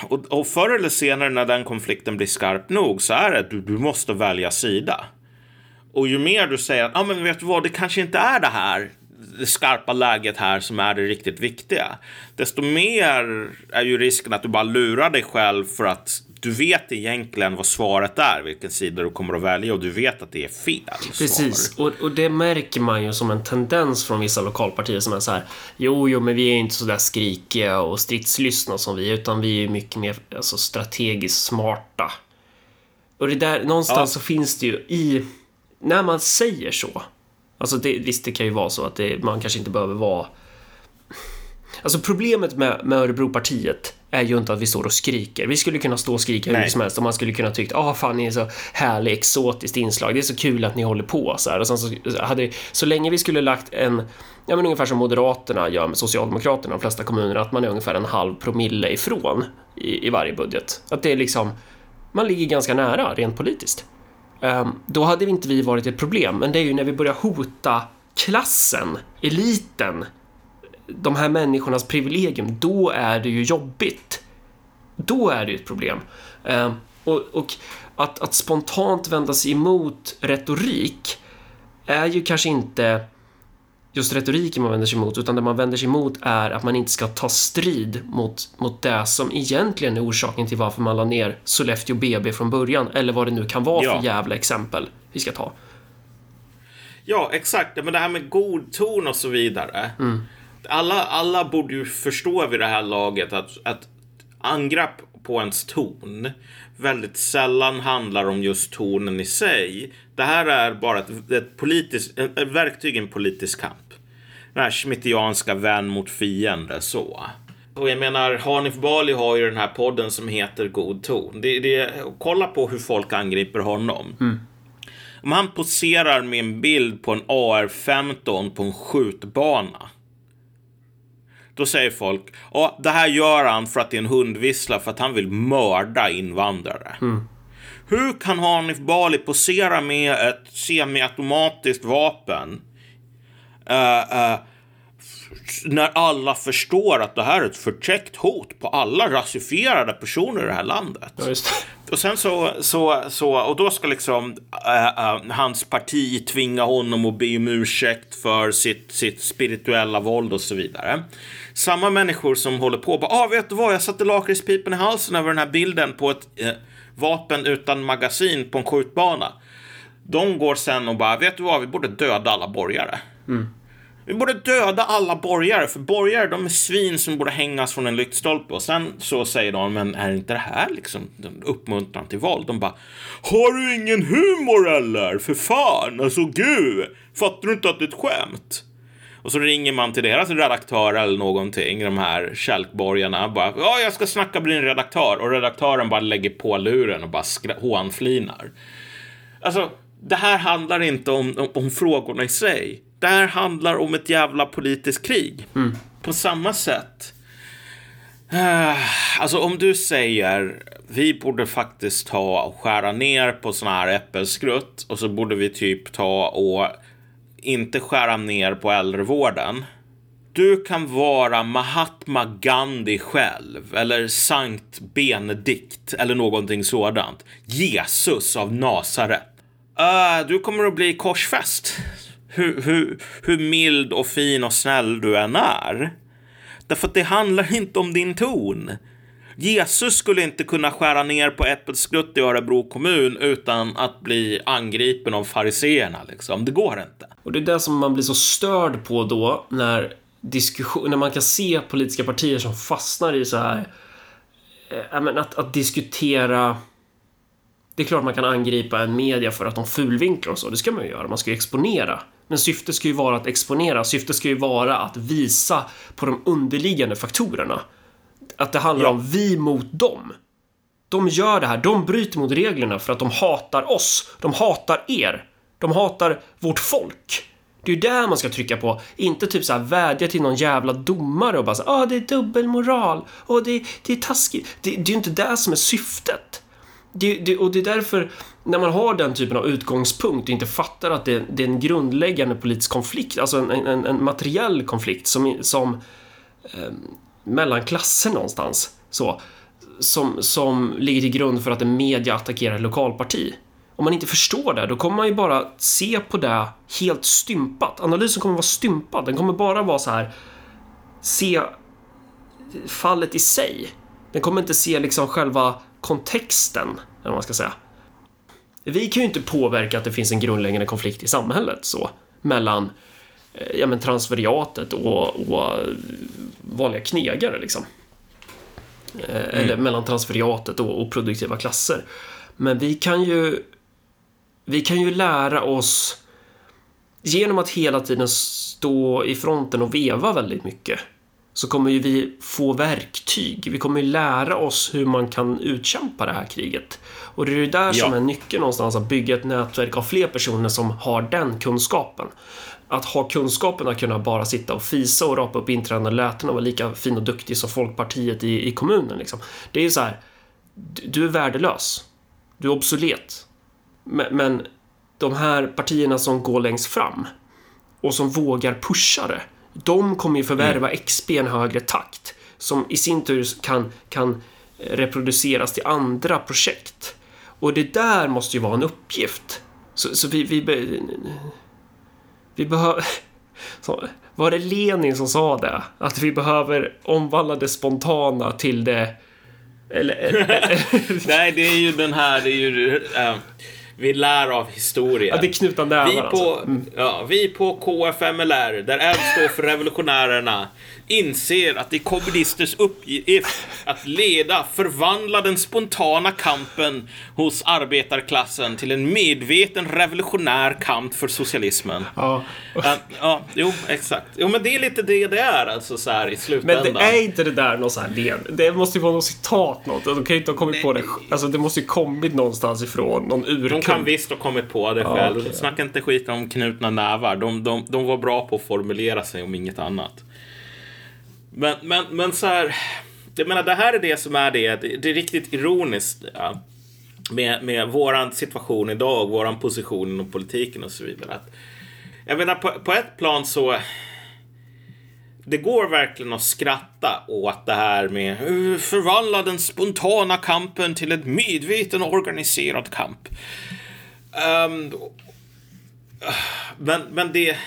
Och, och förr eller senare när den konflikten blir skarp nog så är det att du, du måste välja sida. Och ju mer du säger att ah, men vet du vad, det kanske inte är det här det skarpa läget här som är det riktigt viktiga. Desto mer är ju risken att du bara lurar dig själv för att du vet egentligen vad svaret är, vilken sida du kommer att välja och du vet att det är fel Precis, och, och, det märker man ju som en tendens från vissa lokalpartier som är så här, jo, jo, men vi är inte så där skrikiga och stridslystna som vi, utan vi är mycket mer alltså, strategiskt smarta. Och det där, någonstans ja. så finns det ju i, när man säger så, alltså det, visst, det kan ju vara så att det, man kanske inte behöver vara Alltså problemet med, med Örebropartiet är ju inte att vi står och skriker. Vi skulle kunna stå och skrika hur som helst och man skulle kunna tycka ah fan, ni är så härlig, exotiskt inslag. Det är så kul att ni håller på så här. Och sen så, hade, så länge vi skulle lagt en, ja men ungefär som Moderaterna gör med Socialdemokraterna, de flesta kommuner, att man är ungefär en halv promille ifrån i, i varje budget. Att det är liksom, man ligger ganska nära rent politiskt. Ehm, då hade inte vi varit ett problem, men det är ju när vi börjar hota klassen, eliten, de här människornas privilegium, då är det ju jobbigt. Då är det ju ett problem. Ehm, och, och, att, att spontant vända sig emot retorik är ju kanske inte just retoriken man vänder sig emot, utan det man vänder sig emot är att man inte ska ta strid mot, mot det som egentligen är orsaken till varför man la ner Sollefteå BB från början, eller vad det nu kan vara Ja. för jävla exempel vi ska ta. Ja, exakt. Men det här med god ton och så vidare. Alla, alla borde ju förstå vid det här laget att, att angrepp på ens ton väldigt sällan handlar om just tonen i sig. Det här är bara ett, ett, politiskt, ett, ett verktyg i en politisk kamp. Den här schmittianska vän mot fiende, så. Och jag menar, Hanif Bali har ju den här podden som heter God ton. Det, det, kolla på hur folk angriper honom. Om han poserar med en bild på en AR-15 på en skjutbana. Då säger folk, ja det här gör han för att det är en hundvissla för att han vill mörda invandrare. Hur kan Hanif Bali posera med ett semiautomatiskt vapen? eh, eh, när alla förstår att det här är ett förtäckt hot på alla rasifierade personer i det här landet. Ja. Och sen så, så, så, och då ska liksom äh, äh, hans parti tvinga honom att be om ursäkt för sitt, sitt spirituella våld och så vidare. Samma människor som håller på och bara, ah, vet du vad, jag satte lakritspipen i halsen över den här bilden på ett eh, vapen utan magasin på en skjutbana. De går sen och bara, vet du vad, vi borde döda alla borgare. Vi borde döda alla borgare, för borgare de är svin som borde hängas från en lyktstolpe. Och sen så säger de, men är inte det här liksom uppmuntran till våld? De bara, har du ingen humor eller? För fan, alltså gud, fattar du inte att det är ett skämt? Och så ringer man till deras redaktör eller någonting, de här kälkborgarna. Bara, ja, jag ska snacka med din redaktör. Och redaktören bara lägger på luren och bara hånflinar. Alltså, det här handlar inte om, om, om frågorna i sig. Det här handlar om ett jävla politiskt krig. På samma sätt. eh, Alltså om du säger vi borde faktiskt ta och skära ner på såna här äppelskrutt och så borde vi typ ta och inte skära ner på äldrevården. Du kan vara Mahatma Gandhi själv eller Sankt Benedikt eller någonting sådant. Jesus av Nasaret. Uh, du kommer att bli korsfäst. Hur, hur, hur mild och fin och snäll du än är. Därför att det handlar inte om din ton. Jesus skulle inte kunna skära ner på äppelskrutt i Örebro kommun utan att bli angripen av fariseerna. Liksom. Det går inte. Och det är det som man blir så störd på då när diskussion, när man kan se politiska partier som fastnar i så här eh, att, att diskutera det är klart man kan angripa en media för att de fulvinklar och så, det ska man ju göra, man ska ju exponera. Men syftet ska ju vara att exponera, syftet ska ju vara att visa på de underliggande faktorerna. Att det handlar Ja. om vi mot dem. De gör det här, de bryter mot reglerna för att de hatar oss, de hatar er, de hatar vårt folk. Det är ju där man ska trycka på, inte typ så här vädja till någon jävla domare och bara säga ah det är dubbelmoral och det, det är taskigt. Det, det är ju inte det som är syftet. Det, det, och det är därför, när man har den typen av utgångspunkt och inte fattar att det, det är en grundläggande politisk konflikt, alltså en, en, en materiell konflikt som, som eh, mellan klasser någonstans, så, som, som ligger till grund för att en media attackerar ett lokalparti. Om man inte förstår det, då kommer man ju bara se på det helt stympat. Analysen kommer vara stympad, den kommer bara vara så här se fallet i sig. Den kommer inte se liksom själva kontexten, eller vad man ska säga. Vi kan ju inte påverka att det finns en grundläggande konflikt i samhället så mellan eh, ja, men transferiatet och, och vanliga knegare liksom. Eh, Eller mellan transferiatet och, och produktiva klasser. Men vi kan ju vi kan ju lära oss genom att hela tiden stå i fronten och veva väldigt mycket så kommer ju vi få verktyg. Vi kommer ju lära oss hur man kan utkämpa det här kriget. Och det är ju där som Ja. är nyckeln någonstans, att bygga ett nätverk av fler personer som har den kunskapen. Att ha kunskapen att kunna bara sitta och fisa och rapa upp inträdande läten och vara lika fin och duktig som Folkpartiet i, i kommunen. Liksom. Det är så här, du, är värdelös. Du är obsolet. Men, men de här partierna som går längst fram och som vågar pusha det, de kommer ju förvärva XP i en högre takt som i sin tur kan, kan reproduceras till andra projekt. Och det där måste ju vara en uppgift. Så, så vi, vi, vi behöver... Var det Lenin som sa det? Att vi behöver omvandla det spontana till det... Eller... Nej, det är ju den här, det är ju... Äh, vi lär av historien. Ja, det är knuta nävar vi på, alltså. Mm. ja, vi på KFMLR, där L står för revolutionärerna, inser att det är kommunisters uppgift att leda, förvandla den spontana kampen hos arbetarklassen till en medveten revolutionär kamp för socialismen. Ja. Uh, ja, jo, exakt. Jo, men det är lite det det är alltså så här i slutändan. Men det är inte det där något så här led. Det måste ju vara något citat något. De kan ju inte ha kommit på det. Alltså det måste ju kommit någonstans ifrån. Någon urkund. De kan visst ha kommit på det Ja, själv. okej. Snacka inte skit om knutna nävar. De, de, de var bra på att formulera sig om inget annat. Men, men, men så här. Jag menar, det här är det som är det. Det, det är riktigt ironiskt. Ja, med, med våran situation idag, våran position inom politiken och så vidare. Att, jag menar, på, på ett plan så det går verkligen att skratta åt det här med förvandla den spontana kampen till en medveten organiserad kamp. Um, men, men det...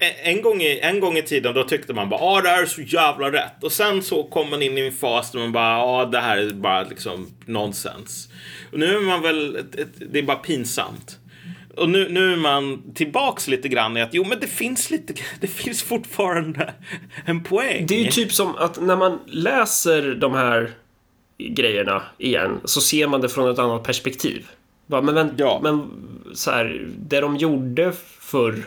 En gång, i, en gång i tiden då tyckte man bara ah det här är så jävla rätt. Och sen så kom man in i en fas där man bara ah det här är bara liksom nonsens. Och nu är man väl, det är bara pinsamt. Och nu, nu är man tillbaks lite grann i att jo men det finns lite, det finns fortfarande en poäng. Det är ju typ som att när man läser de här grejerna igen så ser man det från ett annat perspektiv. Bara, men men, Ja. men så här, det de gjorde förr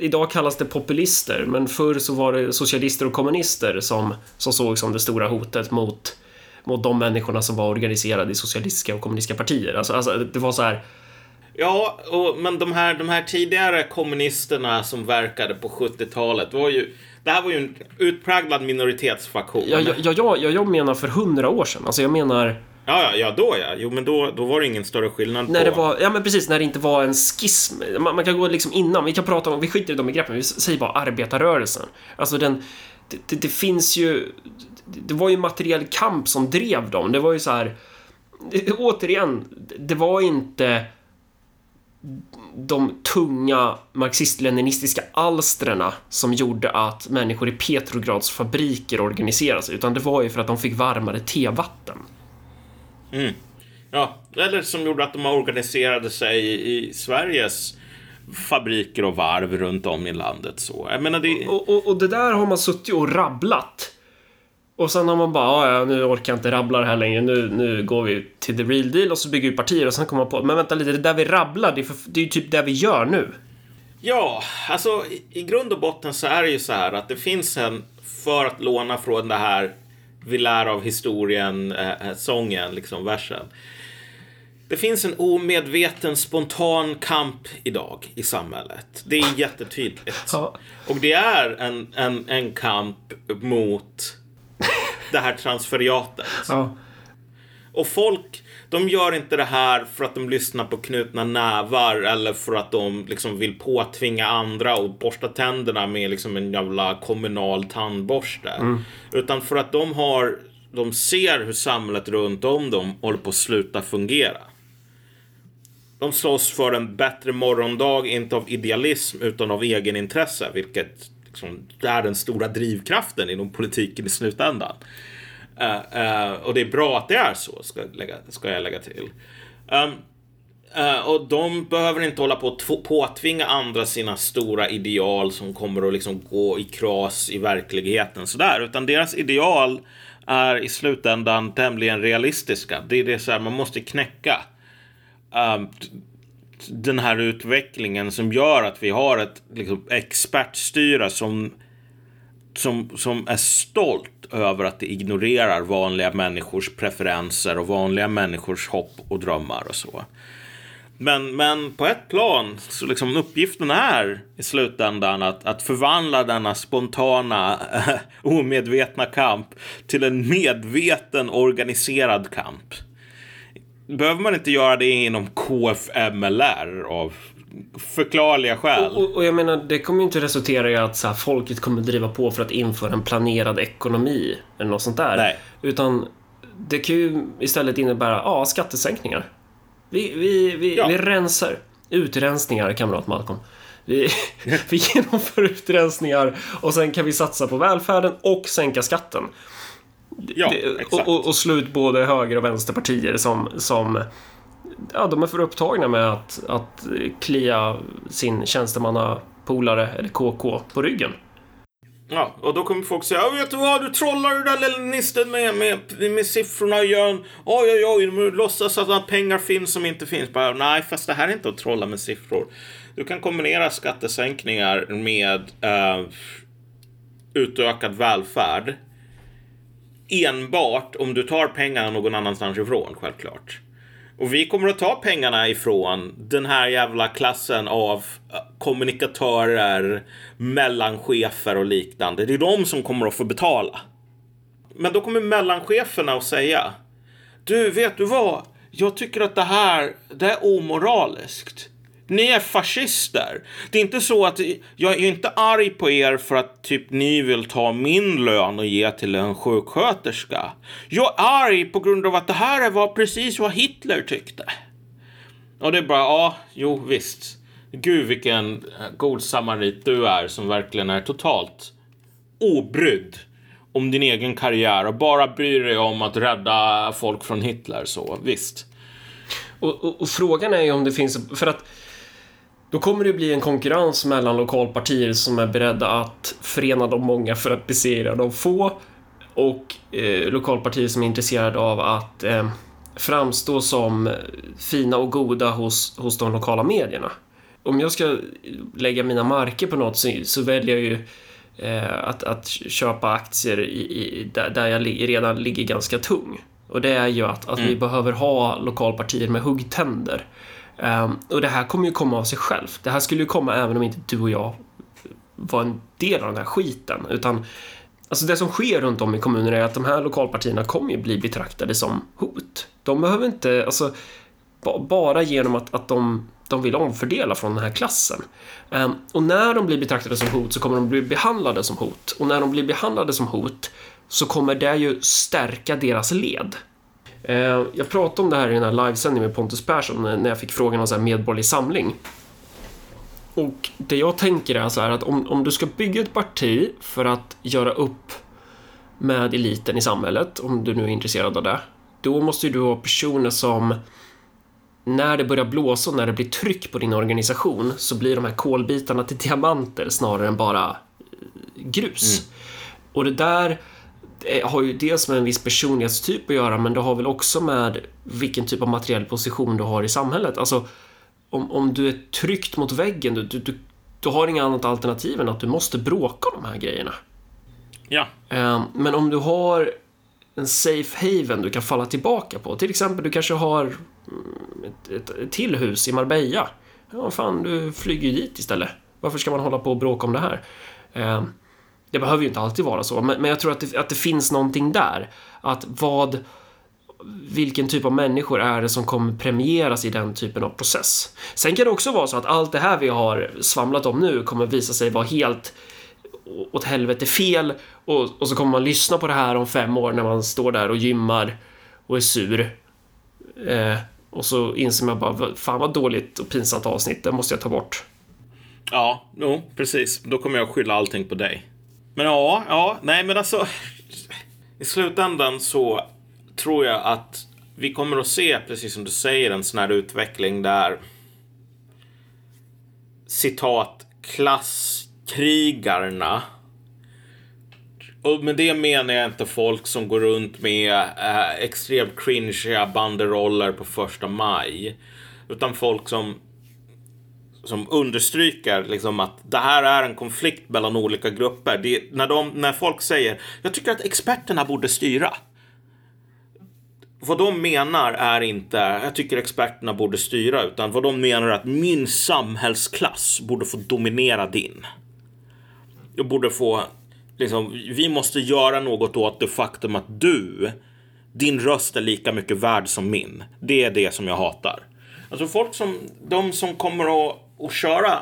Idag kallas det populister, men förr så var det socialister och kommunister som, som såg som det stora hotet mot, mot de människorna som var organiserade i socialistiska och kommunistiska partier. Alltså, alltså det var så här, Ja, och, men de här, de här tidigare kommunisterna som verkade på 70-talet var ju... Det här var ju en utpräglad minoritetsfaktion. ja, ja, ja, ja, ja, jag menar för hundra år sedan. Alltså jag menar ja, ja, ja, då ja. Jo, men då, då var det ingen större skillnad När på... det var, ja men precis, när det inte var en schism. Man, man kan gå liksom innan, vi kan prata om, vi skiter i de begreppen, vi säger bara arbetarrörelsen. Alltså den, det, det, det finns ju, det, det var ju materiell kamp som drev dem. Det var ju så här, det, återigen, det var inte de tunga marxist-leninistiska alstrena som gjorde att människor i Petrograds fabriker organiserade sig, utan det var ju för att de fick varmare tevatten. Ja, eller som gjorde att de organiserade sig i, i Sveriges fabriker och varv runt om i landet. Så. Jag menar, det... Och, och, och det där har man suttit och rabblat. Och sen har man bara, "Ah, ja, nu orkar jag inte rabbla det här längre, nu, nu går vi till the real deal och så bygger vi partier och sen kommer man på, men vänta lite, det där vi rabblar, det är, för, det är ju typ det vi gör nu. Ja, alltså i, i grund och botten så är det ju så här att det finns en, för att låna från det här vi lär av historien, eh, eh, sången, liksom versen. Det finns en omedveten spontan kamp idag i samhället. Det är jättetydligt. Och det är en, en, en kamp mot det här transferiatet. Ja. Och folk, de gör inte det här för att de lyssnar på knutna nävar eller för att de liksom vill påtvinga andra och borsta tänderna med liksom en jävla kommunal tandborste. Utan för att de har, de ser hur samhället runt om dem håller på att sluta fungera. De slåss för en bättre morgondag, inte av idealism utan av egenintresse, vilket liksom, är den stora drivkraften inom politiken i slutändan. Eh, eh, och det är bra att det är så, ska, jag lägga, ska jag lägga till. Um, uh, och de behöver inte hålla på att påtvinga andra sina stora ideal som kommer att liksom gå i kras i verkligheten sådär. Utan deras ideal är i slutändan tämligen realistiska. Det är det så här, man måste knäcka um, den här utvecklingen som gör att vi har ett liksom, expertstyre som som, som är stolt över att det ignorerar vanliga människors preferenser och vanliga människors hopp och drömmar och så. Men, men på ett plan så liksom uppgiften är i slutändan att, att förvandla denna spontana omedvetna kamp till en medveten organiserad kamp. Behöver man inte göra det inom KFMLR av förklarliga skäl? Och, och jag menar, det kommer ju inte resultera i att så här, folket kommer driva på för att införa en planerad ekonomi eller något sånt där. Nej. Utan det kan ju istället innebära, ja, skattesänkningar. Vi, vi, vi, Ja. vi rensar. Utrensningar, kamrat Malcolm. Vi, vi genomför utrensningar och sen kan vi satsa på välfärden och sänka skatten. Ja, Det- och, och, och slå ut både höger och vänsterpartier som, som ja, de är för upptagna med att, att klia sin tjänstemannapolare, eller KK, på ryggen. Ja, och då kommer folk säga, vet du vad, du trollar den där leninisten med, med, med siffrorna och gör en, oj, oj, oj, du låtsas att pengar finns som inte finns. Bara, nej, fast det här är inte att trolla med siffror. Du kan kombinera skattesänkningar med eh, utökad välfärd enbart om du tar pengarna någon annanstans ifrån, självklart. Och vi kommer att ta pengarna ifrån den här jävla klassen av eh, kommunikatörer, mellanchefer och liknande. Det är de som kommer att få betala. Men då kommer mellancheferna att säga Du, vet du vad? Jag tycker att det här, det är omoraliskt. Ni är fascister. Det är inte så att jag är inte arg på er för att typ ni vill ta min lön och ge till en sjuksköterska. Jag är arg på grund av att det här var precis vad Hitler tyckte. Och det är bara, ja, jo visst. Gud vilken eh, god samarit du är som verkligen är totalt obrydd om din egen karriär och bara bryr dig om att rädda folk från Hitler så, visst. Och, och, och frågan är ju om det finns... För att då kommer det bli en konkurrens mellan lokalpartier som är beredda att förena de många för att besegra de få och eh, lokalpartier som är intresserade av att eh, framstå som fina och goda hos, hos de lokala medierna. Om jag ska lägga mina marker på något så, så väljer jag ju eh, att, att köpa aktier i, i, där, där jag redan ligger ganska tung. Och det är ju att, att vi behöver ha lokalpartier med huggtänder. Um, och det här kommer ju komma av sig självt. Det här skulle ju komma även om inte du och jag var en del av den här skiten. Utan Alltså det som sker runt om i kommunerna är att de här lokalpartierna kommer ju bli betraktade som hot. De behöver inte, alltså ba- bara genom att, att de, de vill omfördela från den här klassen. Um, och när de blir betraktade som hot så kommer de bli behandlade som hot. Och när de blir behandlade som hot så kommer det ju stärka deras led. Eh, Jag pratade om det här i den här livesändningen med Pontus Persson när jag fick frågan om så här medborgerlig samling. Och det jag tänker är så här att om, om du ska bygga ett parti för att göra upp med eliten i samhället, om du nu är intresserad av det, då måste ju du ha personer som när det börjar blåsa och när det blir tryck på din organisation så blir de här kolbitarna till diamanter snarare än bara eh, grus. Och det där har ju dels med en viss personlighetstyp att göra men det har väl också med vilken typ av materiell position du har i samhället. Alltså, om, om du är tryckt mot väggen, du, du, du, du har inget annat alternativ än att du måste bråka om de här grejerna. Ja, Eh, Men om du har en safe haven du kan falla tillbaka på, till exempel du kanske har mm, ett, ett, ett till hus i Marbella. Ja, fan, du flyger ju dit istället. Varför ska man hålla på och bråka om det här? Det behöver ju inte alltid vara så, men men jag tror att det, att det finns någonting där. Att vad... Vilken typ av människor är det som kommer premieras i den typen av process? Sen kan det också vara så att allt det här vi har svamlat om nu kommer visa sig vara helt åt helvete fel och, och så kommer man lyssna på det här om fem år när man står där och gymmar och är sur. Eh, och så inser man bara, fan vad dåligt och pinsamt avsnitt, det måste jag ta bort. ja, jo, precis. Då kommer jag skylla allting på dig. Men ja, ja, nej men alltså. I slutändan så tror jag att vi kommer att se, precis som du säger, en sån här utveckling där citat klasskrigarna och med det menar jag inte folk som går runt med eh, extremt cringeiga banderoller på första maj. Utan folk som, som understryker liksom att det här är en konflikt mellan olika grupper. Det, när, de, när folk säger jag tycker att experterna borde styra. Vad de menar är inte jag tycker experterna borde styra utan vad de menar är att min samhällsklass borde få dominera din. Jag borde få liksom, vi måste göra något åt det faktum att du, din röst är lika mycket värd som min. Det är det som jag hatar. Alltså folk som, de som kommer att, att köra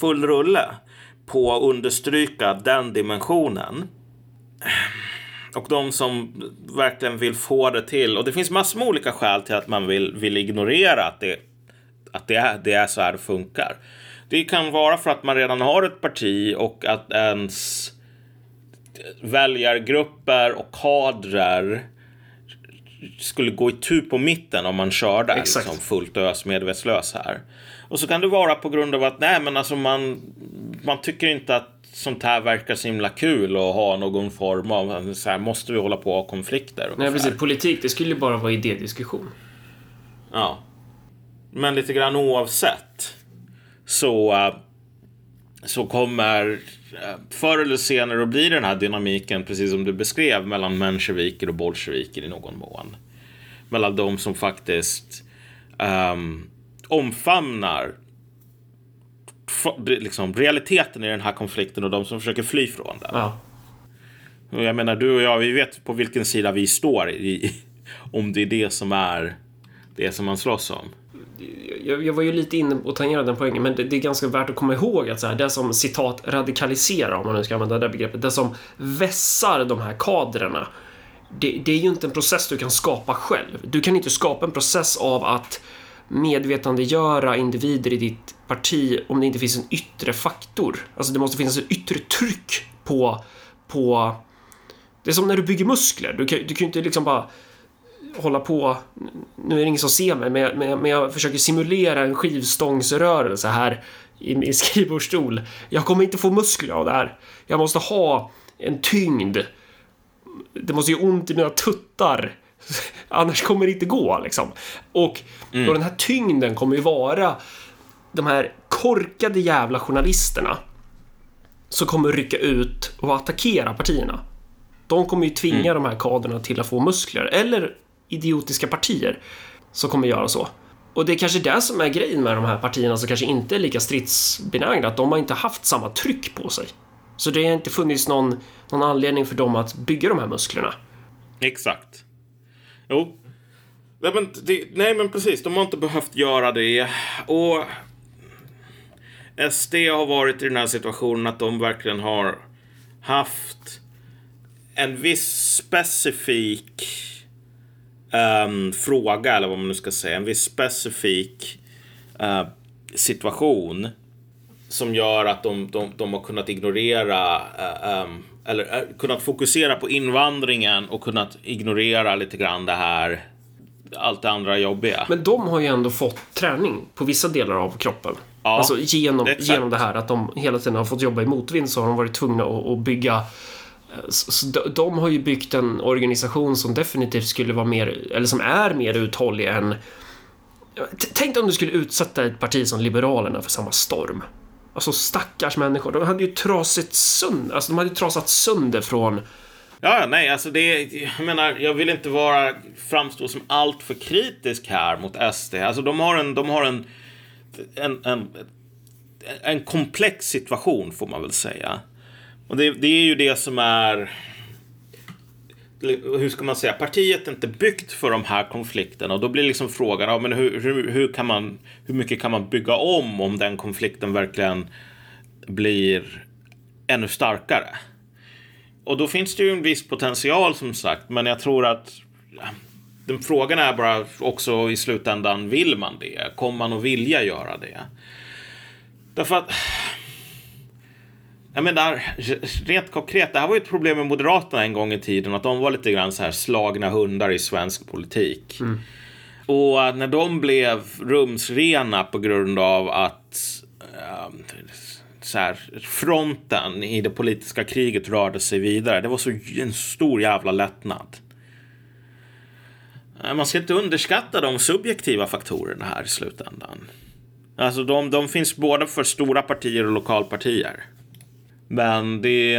full rulle på att understryka den dimensionen. och de som verkligen vill få det till. Och det finns massor med olika skäl till att man vill, vill ignorera att, det, att det, är, det är så här det funkar. Det kan vara för att man redan har ett parti och att ens väljargrupper och kadrer skulle gå i tur på mitten om man körde Exakt. liksom fullt ös medvetslös här. Och så kan det vara på grund av att nej, men alltså man, man tycker inte att sånt här verkar så himla kul och ha någon form av så här, måste vi hålla på och ha konflikter? Nej, precis. Politik, det skulle ju bara vara idédiskussion. Ja. Men lite grann oavsett så, eh, så kommer eh, förr eller senare att bli den här dynamiken, precis som du beskrev, mellan mensjeviker och bolsjeviker i någon mån. Mellan de som faktiskt um, omfamnar liksom, realiteten i den här konflikten och de som försöker fly från den. Ja. Jag menar, du och jag, vi vet på vilken sida vi står i, om det är det som är det som man slåss om. Jag, jag var ju lite inne och tangerade den poängen, men det, det är ganska värt att komma ihåg att så här, det som citat radikaliserar, om man nu ska använda det begreppet, det som vässar de här kadrerna, det, det är ju inte en process du kan skapa själv. Du kan inte skapa en process av att medvetandegöra individer i ditt parti om det inte finns en yttre faktor. Alltså det måste finnas ett yttre tryck på, på det är som när du bygger muskler. Du kan, du kan ju inte liksom bara hålla på, nu är det ingen som ser mig, men jag, men jag, men jag försöker simulera en skivstångsrörelse här i min skrivbordsstol. Jag kommer inte få muskler av det här. Jag måste ha en tyngd. Det måste göra ont i mina tuttar. Annars kommer det inte gå liksom. Och, och den här tyngden kommer ju vara de här korkade jävla journalisterna som kommer rycka ut och attackera partierna. De kommer ju tvinga de här kadrerna till att få muskler. Eller idiotiska partier som kommer göra så. Och det är kanske det som är grejen med de här partierna som kanske inte är lika stridsbenägna, att de har inte haft samma tryck på sig. Så det har inte funnits någon, någon anledning för dem att bygga de här musklerna. Exakt. Jo. Nej men, det, nej men precis, de har inte behövt göra det. Och SD har varit i den här situationen att de verkligen har haft en viss specifik um, fråga, eller vad man nu ska säga, en viss specifik uh, situation som gör att de, de, de har kunnat ignorera uh, um, eller eh, kunnat fokusera på invandringen och kunnat ignorera lite grann det här allt det andra jobbiga. Men de har ju ändå fått träning på vissa delar av kroppen. Ja, alltså genom, exakt. genom det här att de hela tiden har fått jobba i motvind så har de varit tvungna att, att bygga så, så de, de har ju byggt en organisation som definitivt skulle vara mer, eller som är mer uthållig än... Tänk om du skulle utsätta ett parti som Liberalerna för samma storm. Alltså stackars människor, de hade ju trasat sönder, alltså de hade ju trasat sönder från... Ja, nej, alltså det, jag menar, jag vill inte vara, framstå som allt för kritisk här mot SD. Alltså de har en, de har en, en, en, en komplex situation får man väl säga. Och det, det är ju det som är, hur ska man säga, partiet är inte byggt för de här konflikterna och då blir liksom frågan, ja, men hur, hur, hur, kan man, hur mycket kan man bygga om om den konflikten verkligen blir ännu starkare? Och då finns det ju en viss potential som sagt, men jag tror att ja, den frågan är bara också i slutändan, vill man det? Kommer man att vilja göra det? Därför att jag menar, rent konkret, det här var ju ett problem med Moderaterna en gång i tiden, att de var lite grann så här slagna hundar i svensk politik. Och när de blev rumsrena på grund av att eh, så här, fronten i det politiska kriget rörde sig vidare, det var så en stor jävla lättnad. Eh, Man ska inte underskatta de subjektiva faktorerna här i slutändan. Alltså de, de finns både för stora partier och lokalpartier. Men det...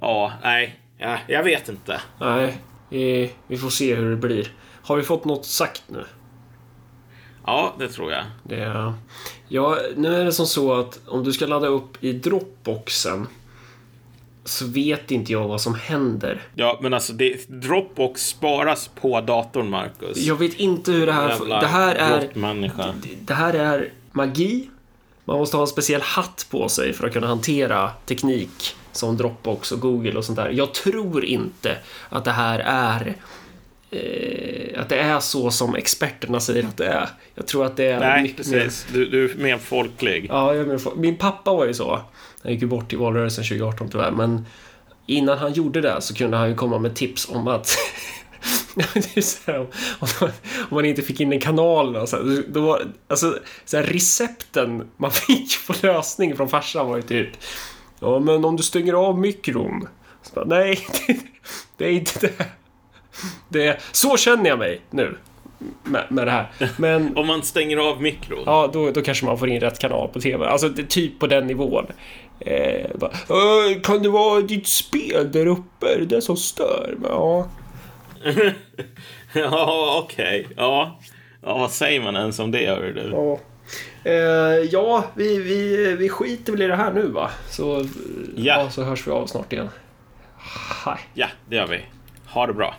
Ja, nej. Ja, jag vet inte. Nej, vi, vi får se hur det blir. Har vi fått något sagt nu? Ja, det tror jag. Det, ja, nu är det som så att om du ska ladda upp i Dropboxen så vet inte jag vad som händer. Ja, men alltså det, Dropbox sparas på datorn, Marcus. Jag vet inte hur det här... Jävla Det här är... grottmänniska. Det här är magi. Man måste ha en speciell hatt på sig för att kunna hantera teknik som Dropbox och Google och sånt där. Jag tror inte att det här är eh, att det är så som experterna säger att det är. Jag tror att det är Nej, mycket mer... precis. Du, du är mer folklig. Ja, jag menar, min pappa var ju så. Han gick ju bort i valrörelsen 2018 tyvärr, men innan han gjorde det så kunde han ju komma med tips om att är här, om, om, om man inte fick in en kanal och så här, då var, alltså, så här, recepten man fick på lösning från farsan var ju typ Ja, men om du stänger av mikron. Så bara, Nej, det, det är inte det. det är, så känner jag mig nu med, med det här. Men Om man stänger av mikron. Ja, då, då kanske man får in rätt kanal på TV. Alltså, det är typ på den nivån. Eh, bara, "Äh, kan det vara ditt spel där uppe? Är det det som stör? Men, Ja. Ja, okej. Ja. ja, vad säger man ens om det, hör du? Ja, eh, ja vi, vi, vi skiter väl i det här nu va? Så, Ja. ja, så hörs vi av snart igen. Hej. Ja, det gör vi. Ha det bra.